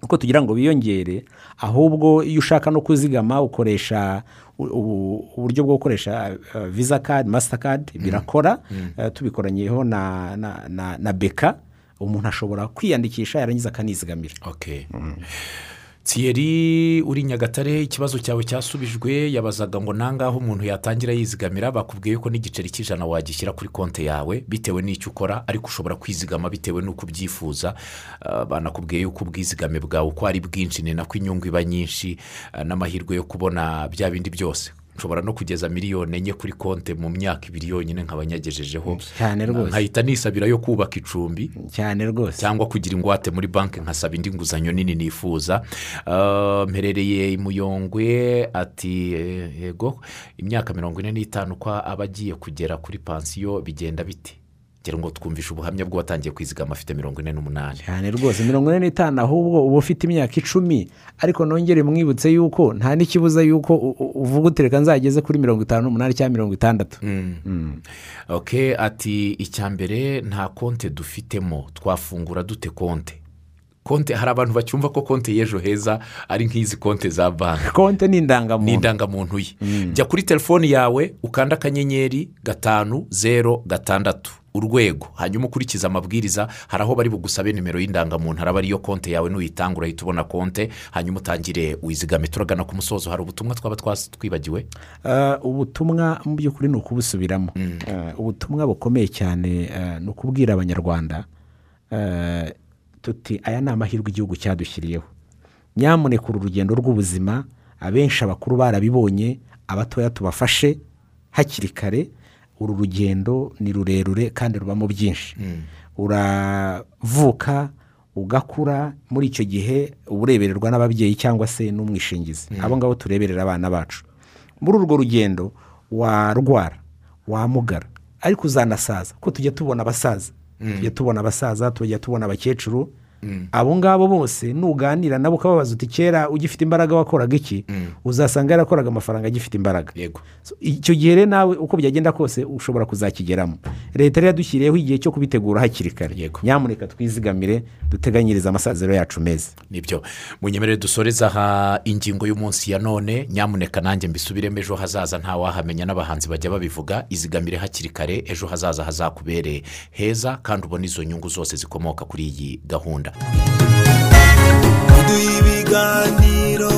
uko tugira ngo biyongere ahubwo iyo ushaka no kuzigama ukoresha uburyo bwo gukoresha uh, visa kadi masitakadi birakora. Uh, tubikoranyeho na, na, na, na beka. Umuntu ashobora kwiyandikisha yarangiza akanizigamira. Okay Thierry uri nyagatare ikibazo cyawe cyasubijwe yabazaga ngo nangaho umuntu yatangira yizigamira bakubwiye ko n'igiceri cy'ijana wagishyira kuri konti yawe bitewe n'icyo ukora ariko ushobora kwizigama bitewe n'uko ubyifuza. Ah, banakubwiye yuko ubwizigame bwawe uko ari bwinshi ni nako inyungu iba nyinshi ah, n'amahirwe yo kubona bya bindi byose. Nshobora no kugeza miliyoni enye kuri konti mu myaka ibiri yonyine nkaba nyagejejeho. Cyane rwose. Nkahita nisabira yo kubaka icumbi. Cyane rwose. Cyangwa kugira ingwate muri banki nkasaba indi nguzanyo nini nifuza. Ah, mperereye muyongwe ati eh, yego imyaka mirongo ine n'itanu ko aba agiye kugera kuri pansiyo bigenda biti ngira ngo twumvishe ubuhamya bw'uwatangiye kwizigama afite mirongo ine n'umunani. Cyane rwose mirongo ine n'itanu ahubwo uba ufite imyaka icumi ariko nongere mwibutse yuko nta n'ikibuza yuko uvuga utereka nzageze kuri mirongo itanu n'umunani cyangwa mirongo itandatu. Ok ati icya mbere nta konti dufitemo twafungura dute konti konti hari abantu bacyumva ko konti y'ejo heza ari nk'izi konti za banki. Konti ni ni indangamuntu indangamuntu ye jya kuri telefoni yawe ukanda akanyenyeri gatanu zeru gatandatu. Urwego. Hanyuma ukurikize amabwiriza hari aho bari bugusabe nimero y'indangamuntu. Haraba ariyo konti yawe nuyitanga urahita ubona konti hanyuma utangire wizigame turagana ku musozo. Hari ubutumwa twaba twibagiwe? Ah, ubutumwa mu by'ukuri ni ukubusubiramo. Ah, ubutumwa bukomeye cyane ah, ni ukubwira abanyarwanda. Tuti aya ni amahirwe igihugu cyadushyiriyeho. Nyamuneka uru rugendo rw'ubuzima abenshi abakuru barabibonye abatoya tubafashe hakiri kare uru rugendo ni rurerure kandi rubamo byinshi. Uravuka ugakura muri icyo gihe uba urebererwa n'ababyeyi cyangwa se n'umwishingizi. Abo ngabo tureberera abana bacu. Muri urwo rugendo warwara wamugara ariko uzanasaza. Kuko tujya tubona abasaza? Tujya tubona abasaza tujya tubona abakecuru abo ngabo bose nuganira nabo ukababaza uti kera ugifite imbaraga wakoraga iki? Uzasanga yarakoraga amafaranga agifite imbaraga. Icyo gihe rero nawe uko byagenda kose ushobora kuzakigeramo leta rero yadushyiriyeho igihe cyo kubitegura hakiri kare. Nyamuneka twizigamire duteganyirize amasaziro yacu meza. Nibyo. Munyemerere dusoreze aha ingingo y'umunsi ya none. Nyamuneka nanjye mbisubiremo ejo hazaza ntawahamenya n'abahanzi bajya babivuga. Izigamire hakiri kare ejo hazaza hazakubere heza kandi ubone izo nyungu zose zikomoka kuri iyi gahunda. Ibiganiro